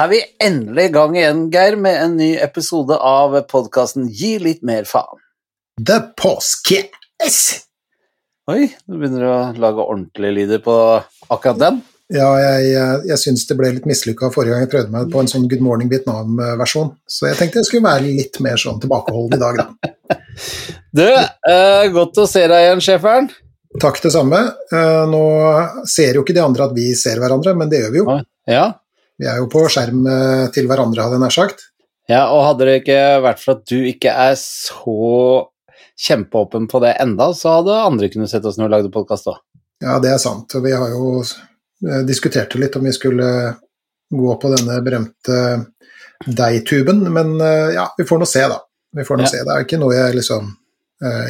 Er vi endelig i gang igjen, Geir, med en ny episode av podkasten Gi litt mer faen. The Postcase! Oi, du begynner å lage ordentlige lyder på akkurat den? Ja, jeg, jeg, jeg syns det ble litt mislykka forrige gang jeg prøvde meg på en sånn Good Morning Vietnam-versjon, så jeg tenkte jeg skulle være litt mer sånn tilbakeholden i dag, da. Du, eh, godt å se deg igjen, sjeferen. Takk det samme. Eh, nå ser jo ikke de andre at vi ser hverandre, men det gjør vi jo. Ja. Vi er jo på skjerm eh, til hverandre, hadde jeg nær sagt. ja, og hadde det ikke vært for at du ikke er så kjempeåpen på det enda, så hadde andre kunnet sett oss når vi lagde podkast òg. Ja, det er sant. Og vi har jo eh, diskutert litt om vi skulle gå på denne berømte deigtuben, men eh, ja, vi får nå se, da. Vi får nå Ja. se. Det er ikke noe jeg liksom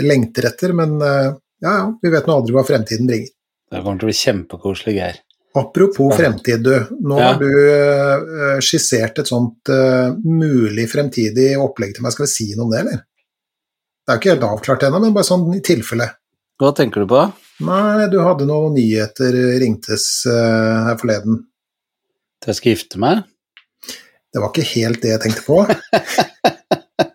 lengter etter, men ja, ja, vi vet nå aldri hva fremtiden bringer. Det kommer til å bli kjempekoselig, Geir. Apropos fremtid, du. Nå Ja. har du eh, skissert et sånt uh, mulig fremtidig opplegg til meg. Skal vi si noe om det, eller? Det er jo ikke helt avklart ennå, men bare sånn i tilfelle. Hva tenker du på? Nei, du hadde noen nyheter ringtes uh, her forleden. Til jeg skal gifte meg? Det var ikke helt det jeg tenkte på.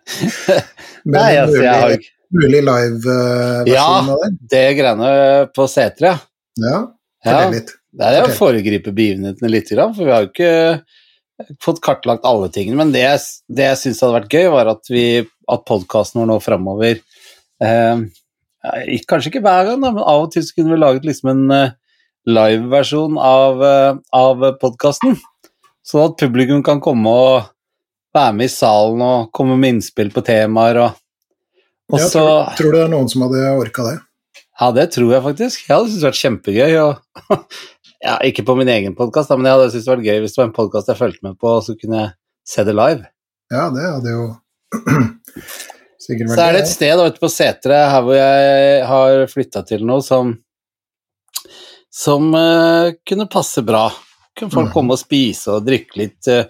Men Nei, altså, mulig, jeg har ikke mulig live-versjon Ja. av det. Ja, Det greiene på Setre, ja. Ja, ja. fortell litt. Det er å foregripe begivenhetene litt, for vi har jo ikke fått kartlagt alle tingene. Men det, det jeg syns hadde vært gøy, var at, vi- at podkasten vår nå framover eh, Kanskje ikke hver gang, men av og til kunne vi laget liksom en live-versjon av, eh, av podkasten. Sånn at publikum kan komme og være med i salen og komme med innspill på temaer og, og Ja, så tror, tror du det er noen som hadde orka det? ja, det tror jeg faktisk. Jeg hadde syntes det vært kjempegøy. Og, ja, ikke på min egen podkast, men jeg hadde syntes det var gøy hvis det var en podkast jeg fulgte med på, og så kunne jeg se det live. Ja, det hadde jo sikkert vært Så er det et sted ute på Setre, her hvor jeg har flytta til noe, som, som uh, kunne passe bra. Kunne folk Mhm. komme og spise og drikke litt Uh,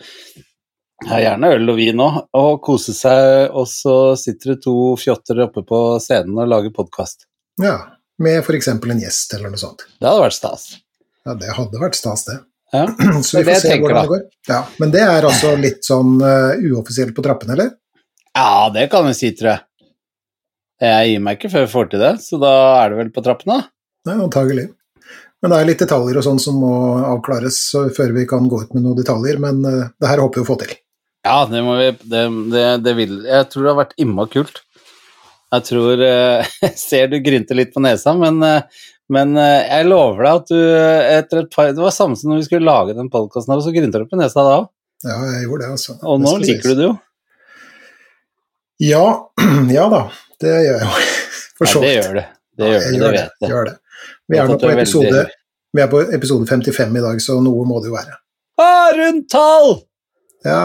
ja, gjerne øl og vin òg, og kose seg, og så sitter det to fjotter oppe på scenen og lager podkast. Ja, med f.eks. en gjest eller noe sånt. Det hadde vært stas. Ja, det hadde vært stas, det. Ja. Så vi det får se hvordan da. det går. Ja, men det er altså litt sånn uh, uoffisielt på trappene, eller? Ja, det kan vi si, tror jeg. Jeg gir meg ikke før vi får til det, så da er det vel på trappene. Nei, antagelig. Men det er litt detaljer og sånn som må avklares før vi kan gå ut med noen detaljer, men uh, det her håper vi å få til. Ja, det må vi Det, det, det vil Jeg tror det har vært imma kult. Jeg tror uh, Jeg ser du grynter litt på nesa, men, eh, men eh, jeg lover deg at du eh, etter et par Det var samme som når vi skulle lage den podkasten og så grynta du på nesa da òg. Ja, jeg gjorde det, altså. Og nå liker du det jo. Ja, ja da, det gjør jeg jo. For Ja, så det vidt. gjør det. Det gjør jeg det, gjør det det, vet jeg. gjør det. Vi er nå på episode, vi er på episode 55 i dag, så noe må det jo være. Ah, rundt tall! Ja,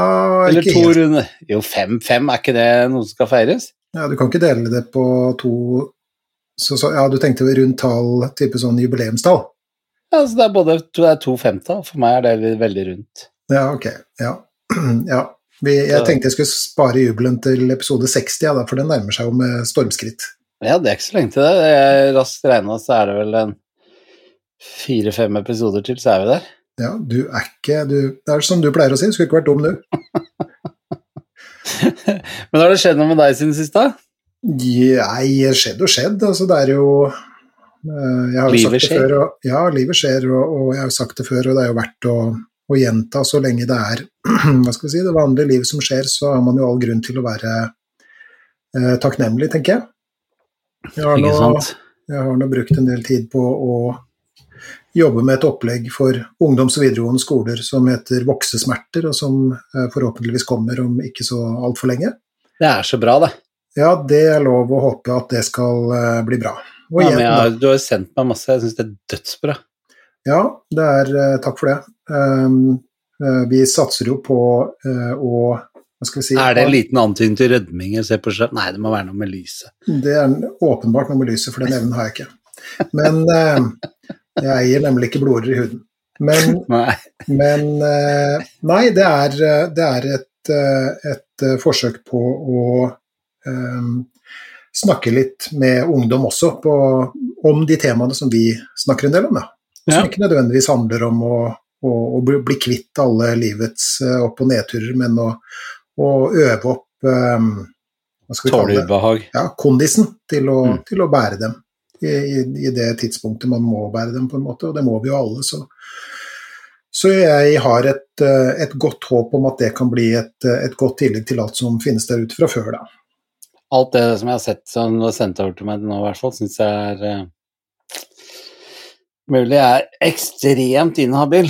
Eller to runder. Jo, fem-fem, er ikke det noe som skal feires? Ja, du kan ikke dele det på to så, så, Ja, du tenkte rundt tall, type sånn jubileumstall? Ja, så det er både det er to femtall. For meg er det veldig- veldig rundt. Ja, ok. Ja. ja. Vi, jeg tenkte jeg skulle spare jubelen til episode 60, ja, da, for den nærmer seg jo med stormskritt. Ja, det er ikke så lenge til det. Jeg raskt regna, så er det vel en fire-fem episoder til, så er vi der. Ja, du er ikke du, Det er som du pleier å si, du skulle ikke vært dum, du. Men har det skjedd noe med deg siden sist, da? Nei, skjedd og skjedd. Altså, det er jo eh, Jeg har jo Livet sagt det før, og, ja, livet skjer, og, og jeg har jo sagt det før, og det er jo verdt å, å gjenta så lenge det er hva skal vi si, det vanlige livet som skjer, så har man jo all grunn til å være eh, takknemlig, tenker jeg. Jeg har, nå, jeg har nå brukt en del tid på å jobbe med et opplegg for ungdoms- og videregående skoler som heter Voksesmerter, og som eh, forhåpentligvis kommer om ikke så altfor lenge. Det er så bra, det. Ja, det er lov å håpe at det skal eh, bli bra. Og Ja, men jeg, du har jo sendt meg masse, jeg syns det er dødsbra. Ja, det er eh, Takk for det. Um, vi satser jo på uh, å Hva skal vi si Er det en liten antydning til rødming jeg ser på skjerm? Nei, det må være noe med lyset. Det er åpenbart noe med lyset, for den evnen har jeg ikke. Men uh, jeg eier nemlig ikke blodårer i huden. Men, Nei. men uh, Nei, det er, det er et, et forsøk på å snakke litt med ungdom også på, om de temaene som vi snakker en del om, da. Som Ja. ikke nødvendigvis handler om å å, å bli bli kvitt alle livets eh, opp- og nedturer, men å, å øve opp um, hva skal vi kalle det? Ja, kondisen til å, Mm. til å bære dem i, i, i det tidspunktet man må bære dem, på en måte, og det må vi jo alle. Så, så jeg har et, eh, et godt håp om at det kan bli et, eh, et godt tillegg til alt som finnes der ute fra før, da. Alt det som jeg har sett som du har sendt over til meg nå, i hvert fall, syns jeg er uh, Mulig jeg er ekstremt inhabil,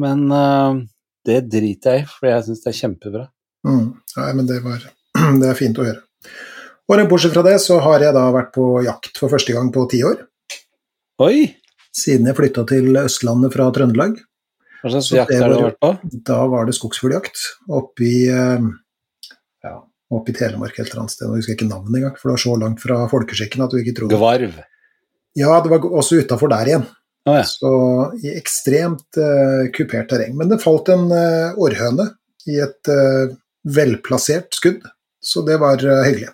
men uh, det driter jeg i, for jeg syns det er kjempebra. Mm. Nei, men det, var, det er fint å høre. Og bortsett fra det, så har jeg da vært på jakt for første gang på ti år. Oi! Siden jeg flytta til Østlandet fra Trøndelag. Hva slags jakt har du vært på? Da var det skogsfugljakt oppe i eh, ja, oppe i Telemark et eller annet sted. Jeg husker ikke navnet engang, for det var så langt fra folkeskikken at du ikke tror det. Gvarv. Ja, det var også utafor der igjen. Ah, ja. Så i ekstremt uh, kupert terreng. Men det falt en uh, århøne i et uh, velplassert skudd, så det var hyggelig.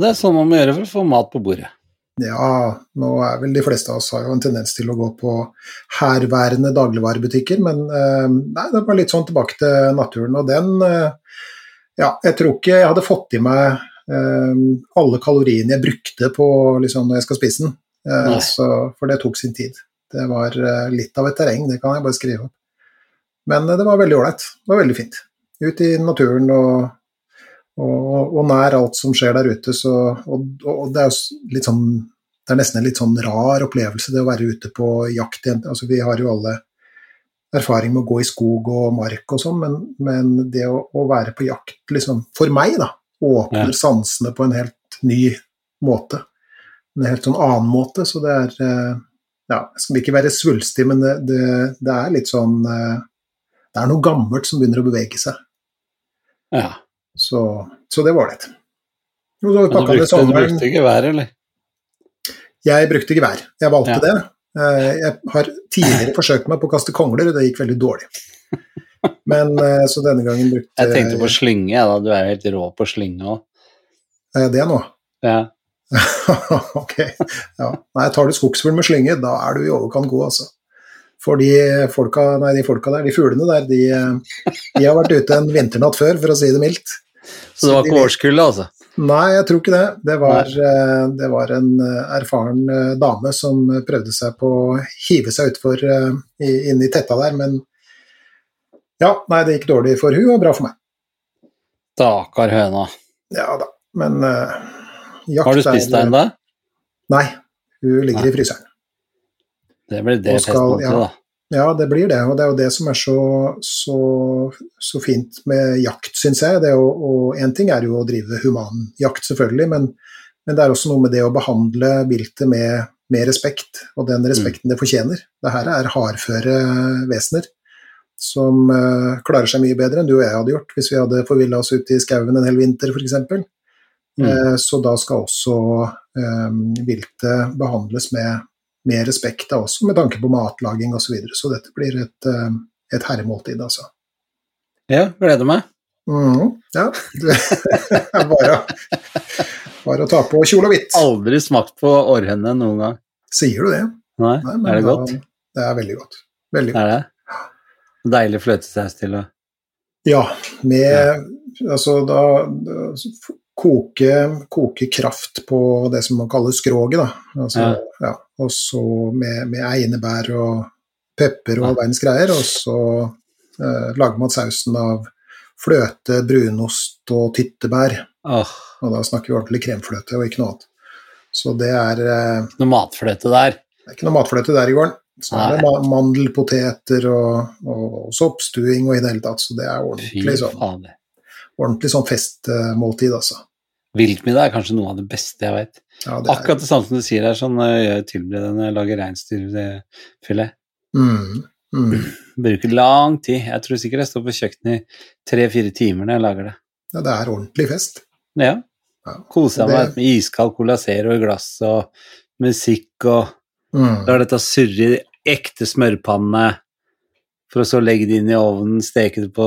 Det er sånn man må gjøre for å få mat på bordet. Ja, nå er vel de fleste av oss har jo en tendens til å gå på herværende dagligvarebutikker, men nei, det var litt sånn tilbake til naturen. Og den Ja, jeg tror ikke jeg hadde fått i meg eh, alle kaloriene jeg brukte på liksom, når jeg skal spise den, Eh, så, for det tok sin tid. Det var eh, litt av et terreng, det kan jeg bare skrive opp. Men eh, det var veldig ålreit. Det var veldig fint. Ut i naturen og, og, og nær alt som skjer der ute. Så, og, og det er jo litt sånn Det er nesten en litt sånn rar opplevelse det å være ute på jakt. Altså, vi har jo alle erfaring med å gå i skog og mark og sånn, men, men det å, å være på jakt, liksom, for meg, da, åpner Ja. sansene på en helt ny måte. En helt sånn annen måte, så det er eh, Ja, jeg skal ikke være svulstig, men det, det, det er litt sånn eh, Det er noe gammelt som begynner å bevege seg. Ja. Så, så det var ålreit. Du brukte, du brukte gevær, eller? Jeg brukte gevær. Jeg valgte Ja. det. Eh, Jeg har tidligere forsøkt meg på å kaste kongler, og det gikk veldig dårlig. Men eh, så denne gangen brukte Jeg tenkte på slynge, jeg, da. Du er helt rå på slynge òg. Eh, det nå. Ja. ok. Ja. Nei, tar du skogsfugl med slynge, da er du i overkant god, altså. For de folka, nei, de folka der, de fuglene der, de, de har vært ute en vinternatt før, for å si det mildt. Så det var ikke vet- årskullet, altså? Nei, jeg tror ikke det. Det var, eh, det var en eh, erfaren eh, dame som prøvde seg på å hive seg utfor inn i tetta der, men ja, nei, det gikk dårlig for hun og bra for meg. Stakkar høna. Ja da, men uh, jakt Har du spist deg ennå? Nei, hun ligger Nei. i fryseren. Det blir det skal- ja. da. Ja, det blir det, og det er jo det som er så, så, så fint med jakt, syns jeg. Det å, og en ting er jo å drive humanjakt, selvfølgelig, men, men det er også noe med det å behandle viltet med, med respekt, og den respekten det fortjener. Det her er hardføre vesener som uh, klarer seg mye bedre enn du og jeg hadde gjort hvis vi hadde forvilla oss ut i skauen en hel vinter, f.eks. Mm. Uh, så da skal også um, viltet behandles med med respekt, av også med tanke på matlaging osv. Så, videre. så dette blir et, eh, et herremåltid, altså. Ja, gleder meg. Mm, ja. Det er bare, bare å ta på kjole og hvitt. Aldri smakt på århenne noen gang. Sier du det? Nei, Nei, er det da- godt? Det er veldig godt. Veldig godt. Er det? Deilig fløtesaus til å Ja, med Altså da, da koke, koke kraft på det som man kaller skroget, da. Altså, Ja. ja. Og så med, med einebær og pepper og all verdens greier, og så eh, lager man sausen av fløte, brunost og tyttebær. Oh. Og da snakker vi ordentlig kremfløte og ikke noe annet. Så det er, eh, noe matfløte der. det er ikke noe matfløte der i gården. Så er det mandelpoteter og, og soppstuing og i det hele tatt, så det er ordentlig sånn, ordentlig sånn festmåltid, altså. Viltmiddag er kanskje noe av det beste jeg vet. Ja, er, Akkurat det samme som du sier her, sånn eh, jeg tilbereder når jeg lager reinsdyrfilet. mm, mm. Bruker lang tid. Jeg tror sikkert jeg står på kjøkkenet i tre-fire timer når jeg lager det. Ja, det er ordentlig fest. Ja. Ja, Koser det- meg med iskald Cola Zero i glass og musikk og Mm. lar dette surre i de ekte smørpannene, for å så legge det inn i ovnen, steke det på,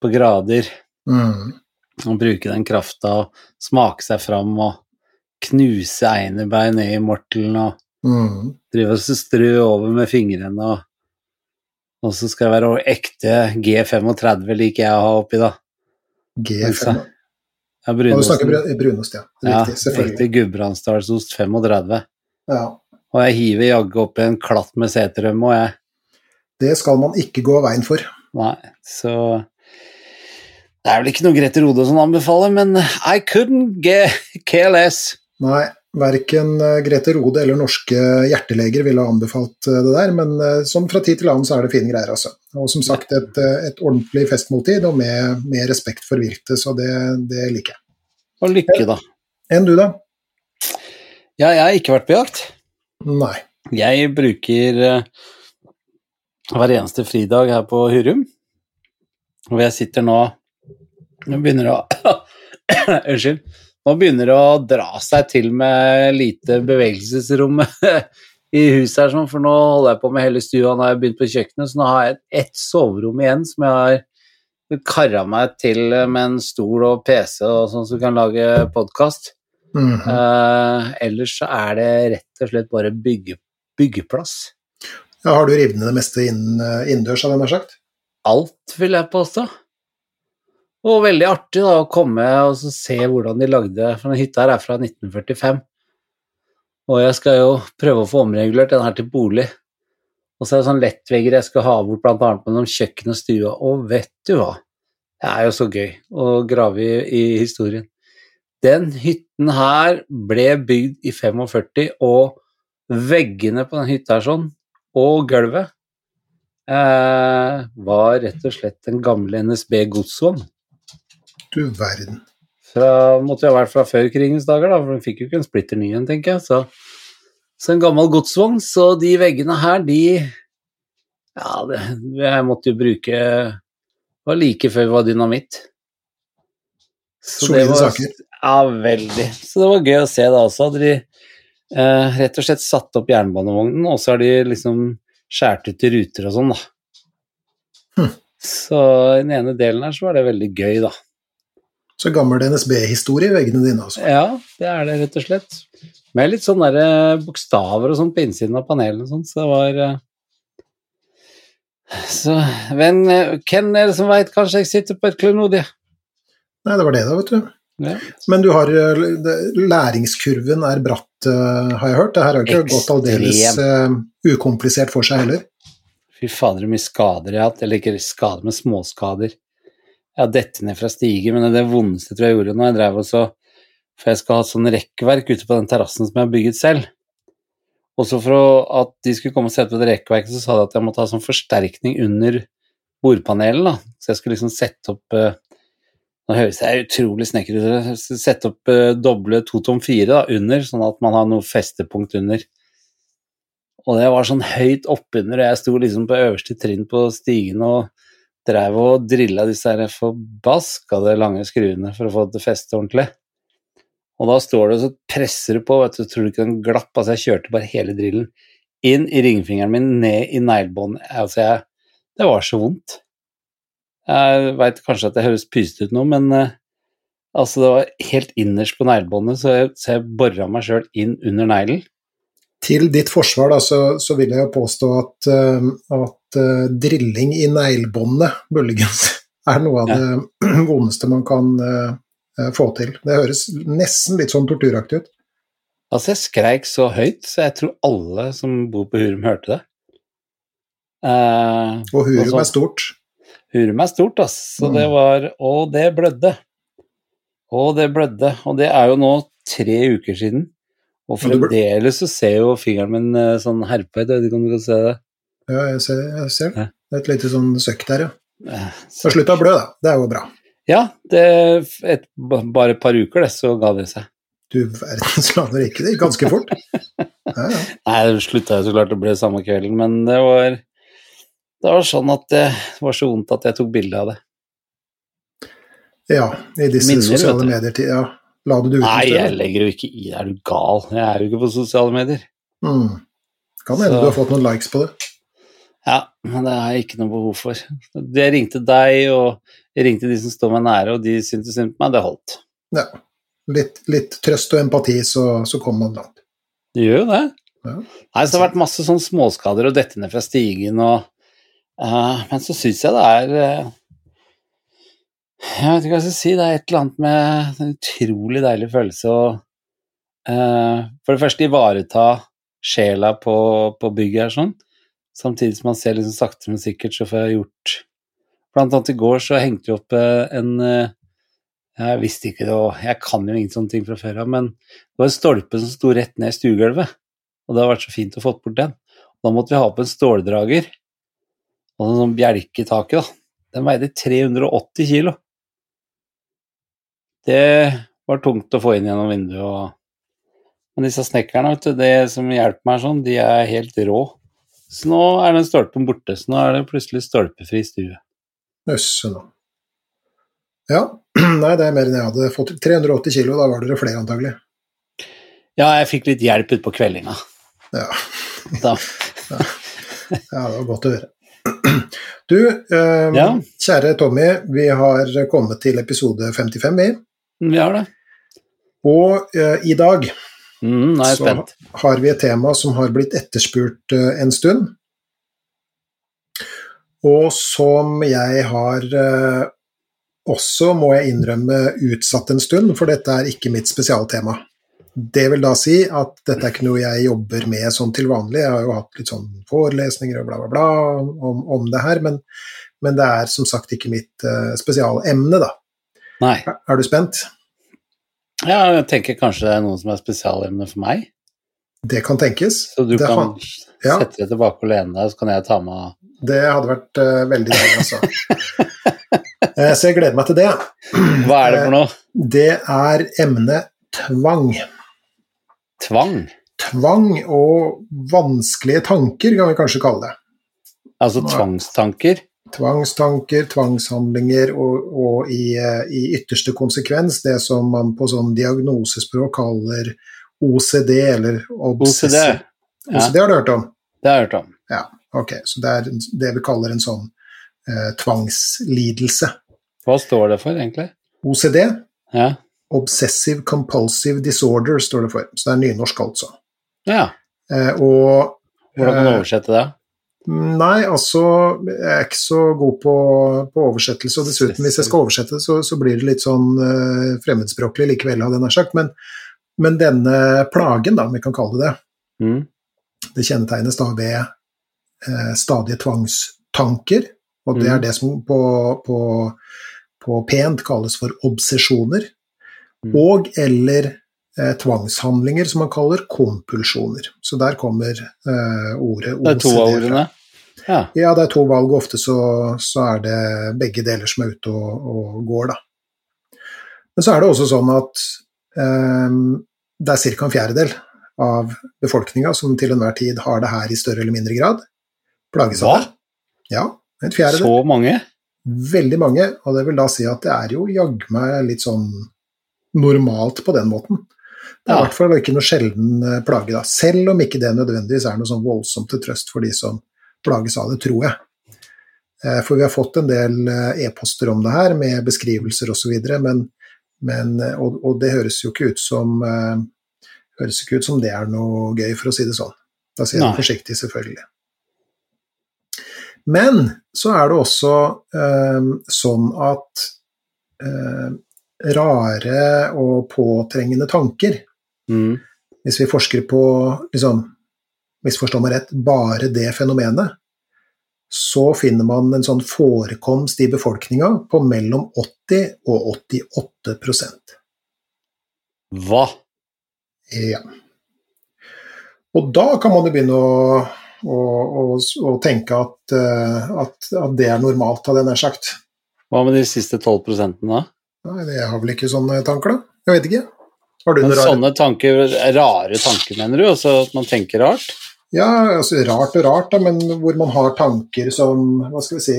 på grader, Mm. Og bruke den krafta og smake seg fram og knuse einebein ned i mortelen og Mm. drive og strø over med fingrene og Og så skal det være ekte G35 liker jeg å ha oppi, da. G35. Ja, Og du brunost. snakker brunost, ja. Ja, Riktig, ja, ekte Gudbrandsdalsost 35. Ja. Og jeg hiver jaggu oppi en klatt med seterømme, og jeg Det skal man ikke gå veien for. Nei, så Det er vel ikke noe Grete Rode som anbefaler, men I couldn't get KLS. Nei, verken eh, Grete Rode eller norske hjerteleger ville anbefalt eh, det der, men eh, sånn fra tid til annen så er det fine greier, altså. Og som sagt, et, et ordentlig festmåltid, og med, med respekt for viltet, så det, det liker jeg. Og lykke, da. Enn du, da? Ja, jeg har ikke vært på jakt. Nei. Jeg bruker hver eneste fridag her på Hurum, hvor jeg sitter nå Nå begynner det å Unnskyld. Nå begynner det å dra seg til med lite bevegelsesrom i huset her, sånn, for nå holder jeg på med hele stua. Nå har jeg begynt på kjøkkenet, så nå har jeg ett soverom igjen som jeg har kara meg til med en stol og PC og sånn som kan lage podkast. Mm -hmm. uh, ellers så er det rett og slett bare bygge, byggeplass. Ja, har du revet ned det meste inn, eh, innendørs, hadde jeg nær sagt? Alt, vil jeg påstå. Og veldig artig da å komme og se hvordan de lagde For den hytta her er fra 1945. Og jeg skal jo prøve å få omregulert den her til bolig. Og så er det sånn lettvegger jeg skal ha bort annet mellom kjøkken og stua. Og vet du hva? Det er jo så gøy å grave i, i historien. Den hytten her ble bygd i 45, og veggene på den hytta her sånn, og gulvet, eh, var rett og slett den gamle NSB godsvogn. Du verden. Fra, måtte jo ha vært fra før krigens dager, da, for den fikk jo ikke en splitter ny en, tenker jeg. Så, så en gammel godsvogn, så de veggene her, de Ja, det, jeg måtte jo bruke Det var like før det var dynamitt. Så det Solide var- saker. Ja, veldig. Så det var gøy å se da også. Hadde de eh, rett og slett satt opp jernbanevognen, og så har de liksom skåret ut i ruter og sånn, da. Hm. Så i den ene delen her så var det veldig gøy, da. Så gammel NSB-historie i veggene dine, altså. Ja, det er det rett og slett. Med litt sånne der, eh, bokstaver og sånn på innsiden av panelet og sånn, så det var eh, Så men eh, hvem er det som veit, kanskje jeg sitter på et klenodie? Nei, det var det, da, vet du. Ja. Men du har Læringskurven er bratt, har jeg hørt. Det her har ikke gått aldeles uh, ukomplisert for seg heller. Fy fader, så mye skader jeg har hatt. Eller ikke skader, men småskader. Jeg har dettet ned fra stiger, men det er det vondeste tror jeg gjorde når jeg drev og så For jeg skal ha sånn rekkverk ute på den terrassen som jeg har bygget selv. Og så for at de skulle komme og sette på det rekkverket, så sa de at jeg måtte ha sånn forsterkning under bordpanelen, da. Så jeg skulle liksom sette opp eh, Nå høres jeg utrolig snekker ut. Sette opp eh, doble to tom fire da, under, sånn at man har noe festepunkt under. Og det var sånn høyt oppunder, og jeg sto liksom på øverste trinn på stigen og drev og drilla disse her forbaskede lange skruene for å få det til å feste ordentlig. Og da står du og så presser du på, vet du, tror du ikke den glapp? Altså, jeg kjørte bare hele drillen inn i ringfingeren min, ned i neglebåndet. Altså, jeg Det var så vondt. Jeg veit kanskje at det høres pysete ut nå, men uh, altså, det var helt innerst på neglebåndet, så jeg, så jeg bora meg sjøl inn under neglen. Til ditt forsvar da, så, så vil jeg jo påstå at, uh, at eh, drilling i neglebåndet, muligens, er noe av det vondeste man kan uh, få til. Det høres nesten litt sånn torturaktig ut. Altså, jeg skreik så høyt, så jeg tror alle som bor på Hurum, hørte det. Uh, Og Hurum også, er stort. Hurum er stort, ass. Så Mm. det var Og det blødde. Og det blødde. Og det er jo nå tre uker siden. Og Ja, fremdeles så ser jo fingeren min sånn herpa ut, jeg vet ikke om du kan se det. Ja, jeg ser, jeg ser det. Det er et lite sånn søkk der, ja. Så slutt å blø, da. Det er jo bra. Ja, det, et, bare et par uker, det, så ga det seg. Du verdens land rike, det gikk ganske fort. Ja, ja. Nei, det slutta jo så klart å bli samme kvelden, men det var det var sånn at det var så vondt at jeg tok bilde av det. ja i disse Minner, sosiale medier Ja, la du det ut? Nei, jeg legger jo ikke i det. Er du gal? Jeg er jo ikke på sosiale medier. Mm. Kan hende du har fått noen likes på det. Ja, men det har jeg ikke noe behov for. Jeg ringte deg, og jeg ringte de som står meg nære, og de syntes synd på meg. Det holdt. Ja. Litt, litt trøst og empati, så, så kommer man langt. Det gjør jo det. Ja. Nei, så det har vært masse sånn småskader og dette ned fra stigen og uh, men så syns jeg det er uh, Jeg vet ikke hva jeg skal si. Det er et eller annet med en utrolig deilig følelse å uh, For det første ivareta sjela på, på bygget her sånn, samtidig som man ser liksom sakte, men sikkert så får jeg gjort Blant annet i går så hengte vi opp eh, en eh, Jeg visste ikke det, og jeg kan jo ingen sånne ting fra før av, men det var en stolpe som sto rett ned i stuegulvet, og det har vært så fint å få bort den. Da måtte vi ha opp en ståldrager og en sånn bjelke i taket, da. Den veide 380 kilo. Det var tungt å få inn gjennom vinduet. Og... Men disse snekkerne, vet du, det som hjelper meg sånn, de er helt rå. Så nå er den stolpen borte, så nå er det plutselig stolpefri stue. Jøsse nå. Ja, nei, det er mer enn jeg hadde fått. 380 kilo, da var dere flere antagelig. Ja, jeg fikk litt hjelp utpå kveldinga. Ja. Da. ja, det var godt å høre. Du, eh, Ja. kjære Tommy, vi har kommet til episode 55, vi. Vi har det. Og eh, i dag Mm, nå er jeg så spent. har vi et tema som har blitt etterspurt uh, en stund. Og som jeg har uh, også, må jeg innrømme, utsatt en stund, for dette er ikke mitt spesialtema. Det vil da si at dette er ikke noe jeg jobber med sånn til vanlig. Jeg har jo hatt litt sånn forelesninger og bla, bla, bla om, om det her, men, men det er som sagt ikke mitt uh, spesialemne, da. Nei. Er, er du spent? Ja, jeg tenker kanskje det er noen som er spesialemne for meg. Det kan tenkes. Så du Det kan han- ja. sette deg tilbake og lene deg, så kan jeg ta med Det hadde vært uh, veldig deilig, altså. Eh, så jeg gleder meg til det. Hva er det for noe? Det er emnet tvang. Tvang? Tvang og vanskelige tanker, kan vi kanskje kalle det. Altså tvangstanker? Tvangstanker, tvangshandlinger og, og i, eh, i ytterste konsekvens det som man på sånn diagnosespråk kaller OCD, eller OCD? obsessiv Ja, OCD har du hørt om? det har jeg hørt om. Ja, Ok, så det er det vi kaller en sånn eh, tvangslidelse. Hva står det for, egentlig? OCD, Ja. Obsessive Compulsive Disorder, står det for. Så det er nynorsk, altså. ja. Eh, og Hvordan kan du Eh, oversette det? Nei, altså Jeg er ikke så god på, på oversettelse, og dessuten, hvis jeg skal oversette, så, så blir det litt sånn uh, fremmedspråklig likevel, hadde jeg nær sagt. Men, men denne plagen, da, om vi kan kalle det det, Mm. det kjennetegnes da ved uh, stadige tvangstanker, og det Mm. er det som på, på, på pent kalles for obsesjoner, Mm. og eller eh, tvangshandlinger, som man kaller kompulsjoner. Så der kommer eh, ordet Det er to av ordene. Ja. Ja, det er to valg, og ofte så, så er det begge deler som er ute og, og går, da. Men så er det også sånn at eh, det er ca. en fjerdedel av befolkninga som til enhver tid har det her i større eller mindre grad. Plages av det. Ja, en fjerdedel. Så mange? Veldig mange, og det vil da si at det er jo jaggu meg litt sånn normalt på den måten. Det er i Ja. hvert fall ikke noe sjelden eh, plage, da. Selv om ikke det nødvendigvis er noe sånn voldsomt til trøst for de som plages av det, tror jeg. Eh, For vi har fått en del eh, e-poster om det her, med beskrivelser osv., men, men og, og det høres jo ikke ut som høres ikke ut som det er noe gøy, for å si det sånn. Da sier jeg Nei. det forsiktig, selvfølgelig. Men så er det også eh, sånn at eh, rare og påtrengende tanker Mm. hvis vi forsker på, liksom, misforstå meg rett, bare det fenomenet, så finner man en sånn forekomst i befolkninga på mellom 80 og 88% Hva? Ja. Og da kan man jo begynne å, å, å, å tenke at, eh, at, at det er normalt, hadde jeg nær sagt. Hva med de siste 12 prosentene, da? Nei, det har vel ikke sånne tanker, da? Jeg vet ikke. Har du Men noe rare sånne tanker, rare tanker, mener du? Altså at man tenker rart? Ja, altså rart og rart, da, men hvor man har tanker som Hva skal vi si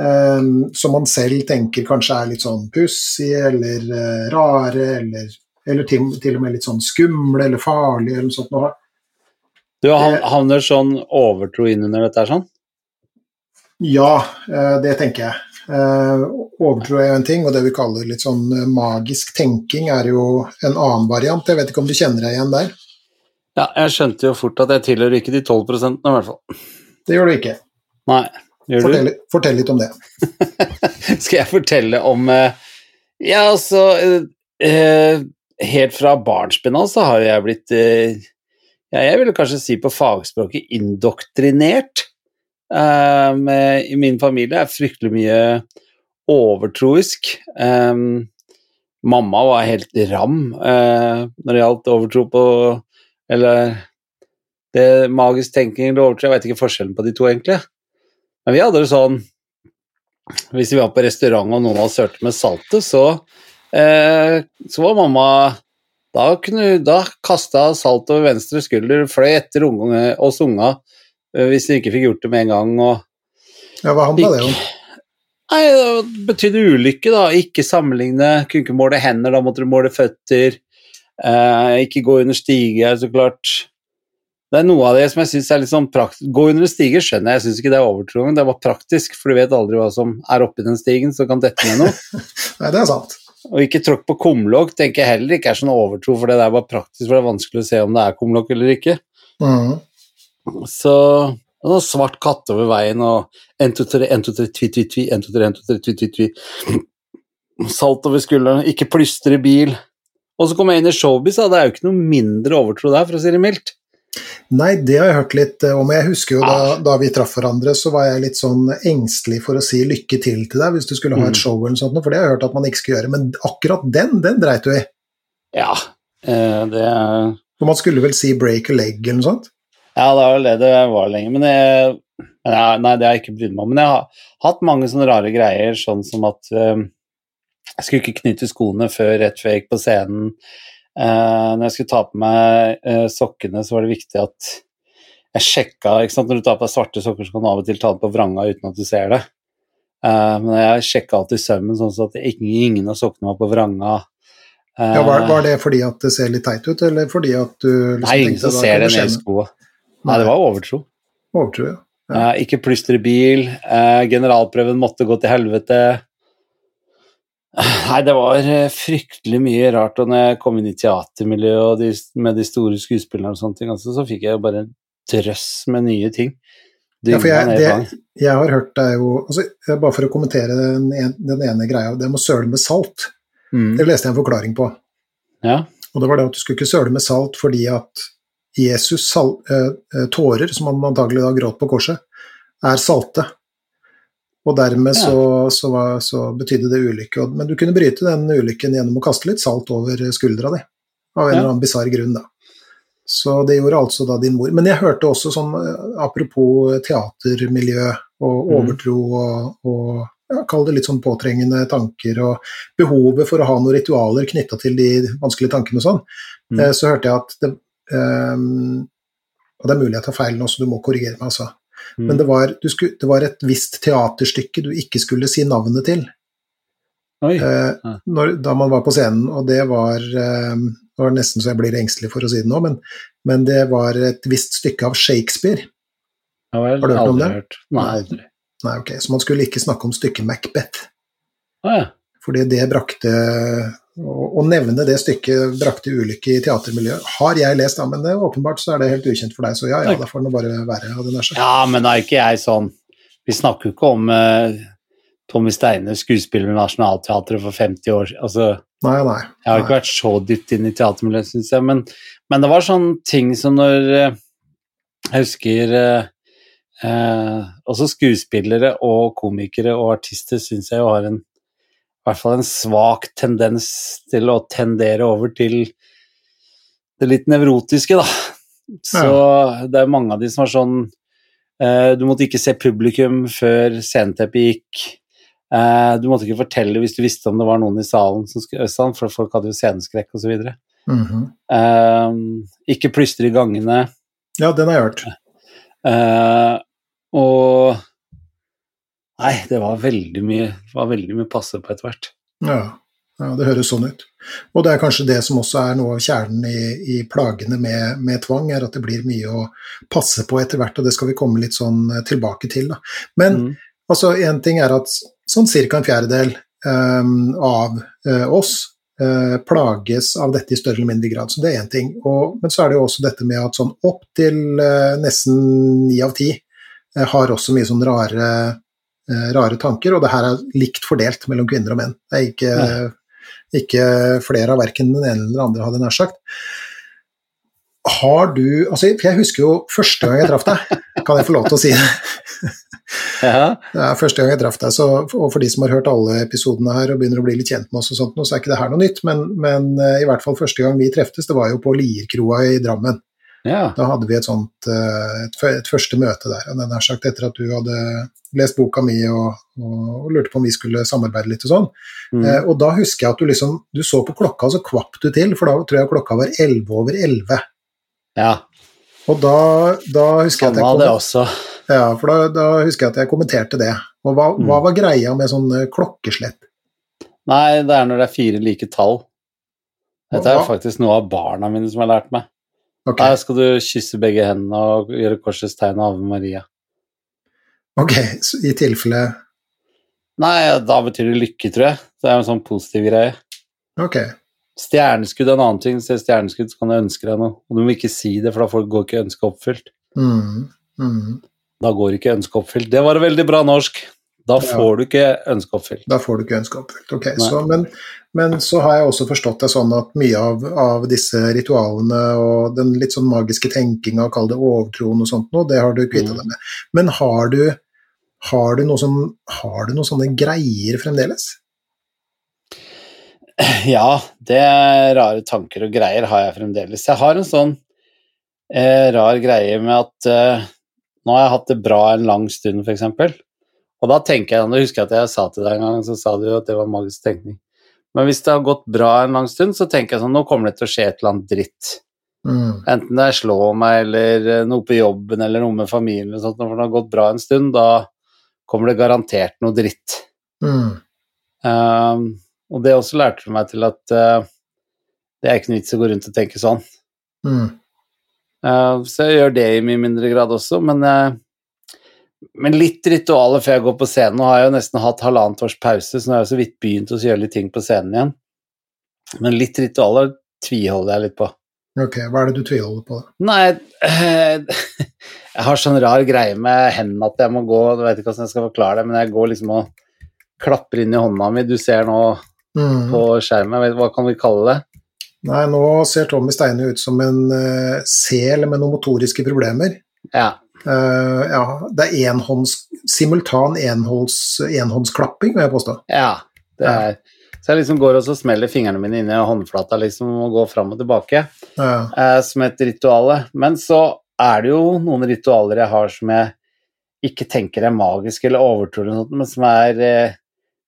um, Som man selv tenker kanskje er litt sånn pussige eller uh, rare, eller, eller til, til og med litt sånn skumle eller farlige, eller noe sånt. noe. Du havner sånn overtro inn under dette sånn? Ja, eh, det tenker jeg. Eh, Overtro er jo en ting, og det vi kaller litt sånn eh, magisk tenking er jo en annen variant. Jeg vet ikke om du kjenner deg igjen der? Ja, jeg skjønte jo fort at jeg tilhører ikke de 12 prosentene, i hvert fall. Det gjør du ikke. Nei. Gjør Fortell, fortell litt om det. Skal jeg fortelle om eh, Ja, altså Helt fra barnsben av så har jeg blitt ja, Jeg ville kanskje si på fagspråket indoktrinert. Med, I min familie er fryktelig mye overtroisk. Um, mamma var helt ram når det gjaldt overtro på Eller det magisk tenking eller overtro, jeg vet ikke forskjellen på de to, egentlig. Men vi hadde det sånn Hvis vi var på restaurant og noen oss hørte med saltet, så, uh, så var mamma Da, kunne, da kasta salt over venstre skulder, fløy etter unge, oss unga hvis du ikke fikk gjort det med en gang. og Ja, hva handla det om? Nei, Det betydde ulykke, da. Ikke sammenligne. Kunne ikke måle hender, da måtte du måle føtter. Eh, ikke gå under stiger, så klart. Det er noe av det som jeg syns er litt sånn praktisk. Gå under en stige skjønner jeg, jeg syns ikke det er overtroen, det var praktisk, for du vet aldri hva som er oppi den stigen, så kan dette med noe. Nei, det er sant. Og ikke tråkk på kumlokk tenker jeg heller ikke er sånn overtro, for det der var praktisk, for det er vanskelig å se om det er kumlokk eller ikke. Mm. Så og noe svart katt over veien og 1, 2, 3, 1, 2, 3, tvi, tvi, tvi, 1, 2, 3, 1, 2, 3, tvi, tvi, tvi. Salt over skulderen, ikke plystre bil. Og så kom jeg inn i showbiz, og det er jo ikke noe mindre overtro der, for å si det mildt. Nei, det har jeg hørt litt eh, om. Jeg husker jo da, Ah. da vi traff hverandre, så var jeg litt sånn engstelig for å si lykke til til deg hvis du skulle ha Mm. et show eller noe sånt, for det har jeg hørt at man ikke skal gjøre. Men akkurat den, den dreit du i. Ja, eh, det er For man skulle vel si break a leg eller noe sånt? Ja, det var vel det det var lenge, men jeg, Nei, det har jeg ikke brydd meg om. Men jeg har hatt mange sånne rare greier, sånn som at eh, jeg skulle ikke knytte skoene før rett før jeg gikk på scenen. Uh, når jeg skulle ta på meg uh, sokkene, så var det viktig at jeg sjekka ikke sant? Når du tar på deg svarte sokker, så kan du av og til ta det på vranga uten at du ser det. Uh, men jeg sjekka alltid sømmen, sånn at ingen, ingen av sokkene var på vranga. Uh, Ja, var, var det fordi at det ser litt teit ut, eller fordi at du liksom Nei, ingen som ser det ned i skoa. Nei, det var overtro. Overtro, ja. Eh, ikke plystre bil. eh, generalprøven måtte gå til helvete. Nei, det var eh, fryktelig mye rart. Og når jeg kom inn i teatermiljøet og de, med de store skuespillerne og sånne ting, altså, så fikk jeg jo bare en drøss med nye ting. Ja, for jeg, det, jeg har hørt deg jo altså, Bare for å kommentere den, en, den ene greia, det med å søle med salt. Mm. Det leste jeg en forklaring på. Ja. Og det var det at du skulle ikke søle med salt fordi at Jesus sal, eh, eh, tårer, som han antagelig da gråt på korset, er salte. Og dermed så, så, var, så betydde det ulykke. Men du kunne bryte den ulykken gjennom å kaste litt salt over skuldra di. Av en Ja. eller annen bisarr grunn, da. Så det gjorde altså da din mor. Men jeg hørte også sånn, eh, apropos teatermiljø og Mm. overtro og, og ja, kall det litt sånn påtrengende tanker og behovet for å ha noen ritualer knytta til de vanskelige tankene og sånn, Mm. så hørte jeg at det ehm, Og det er mulig jeg tar feil nå, så du må korrigere meg, altså. Mm. Men det var, du skulle, det var et visst teaterstykke du ikke skulle si navnet til Oi. Uh, når, da man var på scenen, og det var uh, Det var nesten så jeg blir engstelig for å si det nå, men, men det var et visst stykke av Shakespeare. Ja vel. har du hørt om det? hørt. Nei, aldri. Nei, ok, Så man skulle ikke snakke om stykket Macbeth. Å ja. Fordi det brakte Å å nevne det stykket brakte ulykke i teatermiljøet. Har jeg lest, da, men det, åpenbart så er det helt ukjent for deg, så ja, ja, da får det bare være. hadde jeg nær sagt. ja, men da er ikke jeg sånn Vi snakker jo ikke om uh, Tommy Steine, skuespiller ved Nationaltheatret for 50 år siden. Altså, Nei, nei. Jeg har ikke vært så dypt inn i teatermiljøet, syns jeg, men, men det var sånne ting som når uh, Jeg husker uh, eh, Også skuespillere og komikere og artister syns jeg jo har en i hvert fall en svak tendens til å tendere over til det litt nevrotiske, da. Så det er mange av de som var sånn eh, Du måtte ikke se publikum før sceneteppet gikk. Eh, du måtte ikke fortelle hvis du visste om det var noen i salen, som skulle, for folk hadde jo sceneskrekk osv. Mhm. Eh, ikke plystre i gangene. Ja, den har jeg hørt. Eh, og Nei, det var veldig mye var veldig mye passe på etter hvert. Ja. ja, det høres sånn ut. Og det er kanskje det som også er noe av kjernen i, i plagene med, med tvang, er at det blir mye å passe på etter hvert, og det skal vi komme litt sånn eh, tilbake til. Da. Men Mm. altså, en ting er at sånn ca. en fjerdedel um, av uh, oss eh, plages av dette i større eller mindre grad, så det er én ting. Og, men så er det jo også dette med at sånn opp til nesten ni av ti har også mye sånn rare, rare tanker, og det her er likt fordelt mellom kvinner og menn. Det er ikke, ikke flere av verken den ene eller den andre, hadde jeg nær sagt. Har du altså, For jeg husker jo første gang jeg traff deg, kan jeg få lov til å si det? Ja. Det er første gang jeg traff deg, så, og for de som har hørt alle episodene her og begynner å bli litt kjent med oss, og sånt, så er ikke det her noe nytt, men, men eh, i hvert fall første gang vi treftes, det var jo på Lierkroa i Drammen. Ja. Da hadde vi et sånt eh, et, et første møte der, og den har sagt etter at du hadde lest boka mi og, og, og lurte på om vi skulle samarbeide litt og sånn. Mm. Eh, og da husker jeg at du liksom du så på klokka, og så kvapp du til, for da tror jeg klokka var 11 over 11. ja. Og da, da husker jeg Sånn at jeg det kom- også. Ja, for da, da husker jeg at jeg kommenterte det. Og hva, Mm. hva var greia med sånn eh, klokkeslett? Nei, det er når det er fire like tall. Dette er jo faktisk noe av barna mine som har lært meg. Ok, Her skal du kysse begge hendene og gjøre korsets tegn av Ave Maria. ok, så i tilfelle Nei, da betyr det lykke, tror jeg. Det er en sånn positiv greie. Ok, Stjerneskudd er en annen ting. Se stjerneskudd, så kan du ønske deg noe. Og du må ikke si det, for da får- går ikke ønsket oppfylt. mm, mm. Da går ikke ønsket oppfylt. Det var veldig bra norsk. Da Ja. får du ikke ønsket oppfylt. da får du ikke ønsket oppfylt. Ok, så, men, men så har jeg også forstått det sånn at mye av, av disse ritualene og den litt sånn magiske tenkinga, kall det overtroen og sånt noe, det har du kvitta Mm. deg med. Men har du, har du sånn, har du noen sånne greier fremdeles? Ja, det er rare tanker og greier har jeg fremdeles. Jeg har en sånn eh, rar greie med at eh, nå har jeg hatt det bra en lang stund, f.eks. Og da tenker jeg, nå husker jeg at jeg sa til deg en gang, så sa du at det var magisk tenkning. Men hvis det har gått bra en lang stund, så tenker jeg sånn, nå kommer det til å skje et eller annet dritt. Mm, Enten det er slå meg, eller eh, noe på jobben, eller noe med familien, eller sånt, når det har gått bra en stund, da kommer det garantert noe dritt. mm, Um, og det også lærte meg til at uh, det er ikke noe vits å gå rundt og tenke sånn. mm. Uh, så jeg gjør det i mye mindre grad også, men, uh, men litt ritualer før jeg går på scenen. Nå har jeg jo nesten hatt halvannet års pause, så nå har jeg så vidt begynt å gjøre litt ting på scenen igjen. Men litt ritualer tviholder jeg litt på. Ok, hva er det du tviholder på? Nei, eh, jeg har sånn rar greie med hendene at jeg må gå Jeg vet ikke hvordan jeg skal forklare det, men jeg går liksom og klapper inn i hånda mi. Du ser nå Mm. på skjermen, hva kan vi kalle det? Nei, nå ser Tommy Steine ut som en uh, sel med noen motoriske problemer. Ja. Eh, ja, det er enhånds, simultan enhånds, enhåndsklapping, vil jeg påstå. ja det er, så jeg liksom går og så smeller fingrene mine inn i håndflata liksom, og går fram og tilbake Ja. uh, som et rituale. Men så er det jo noen ritualer jeg har som jeg ikke tenker er magiske eller overtrolige, men som er, uh,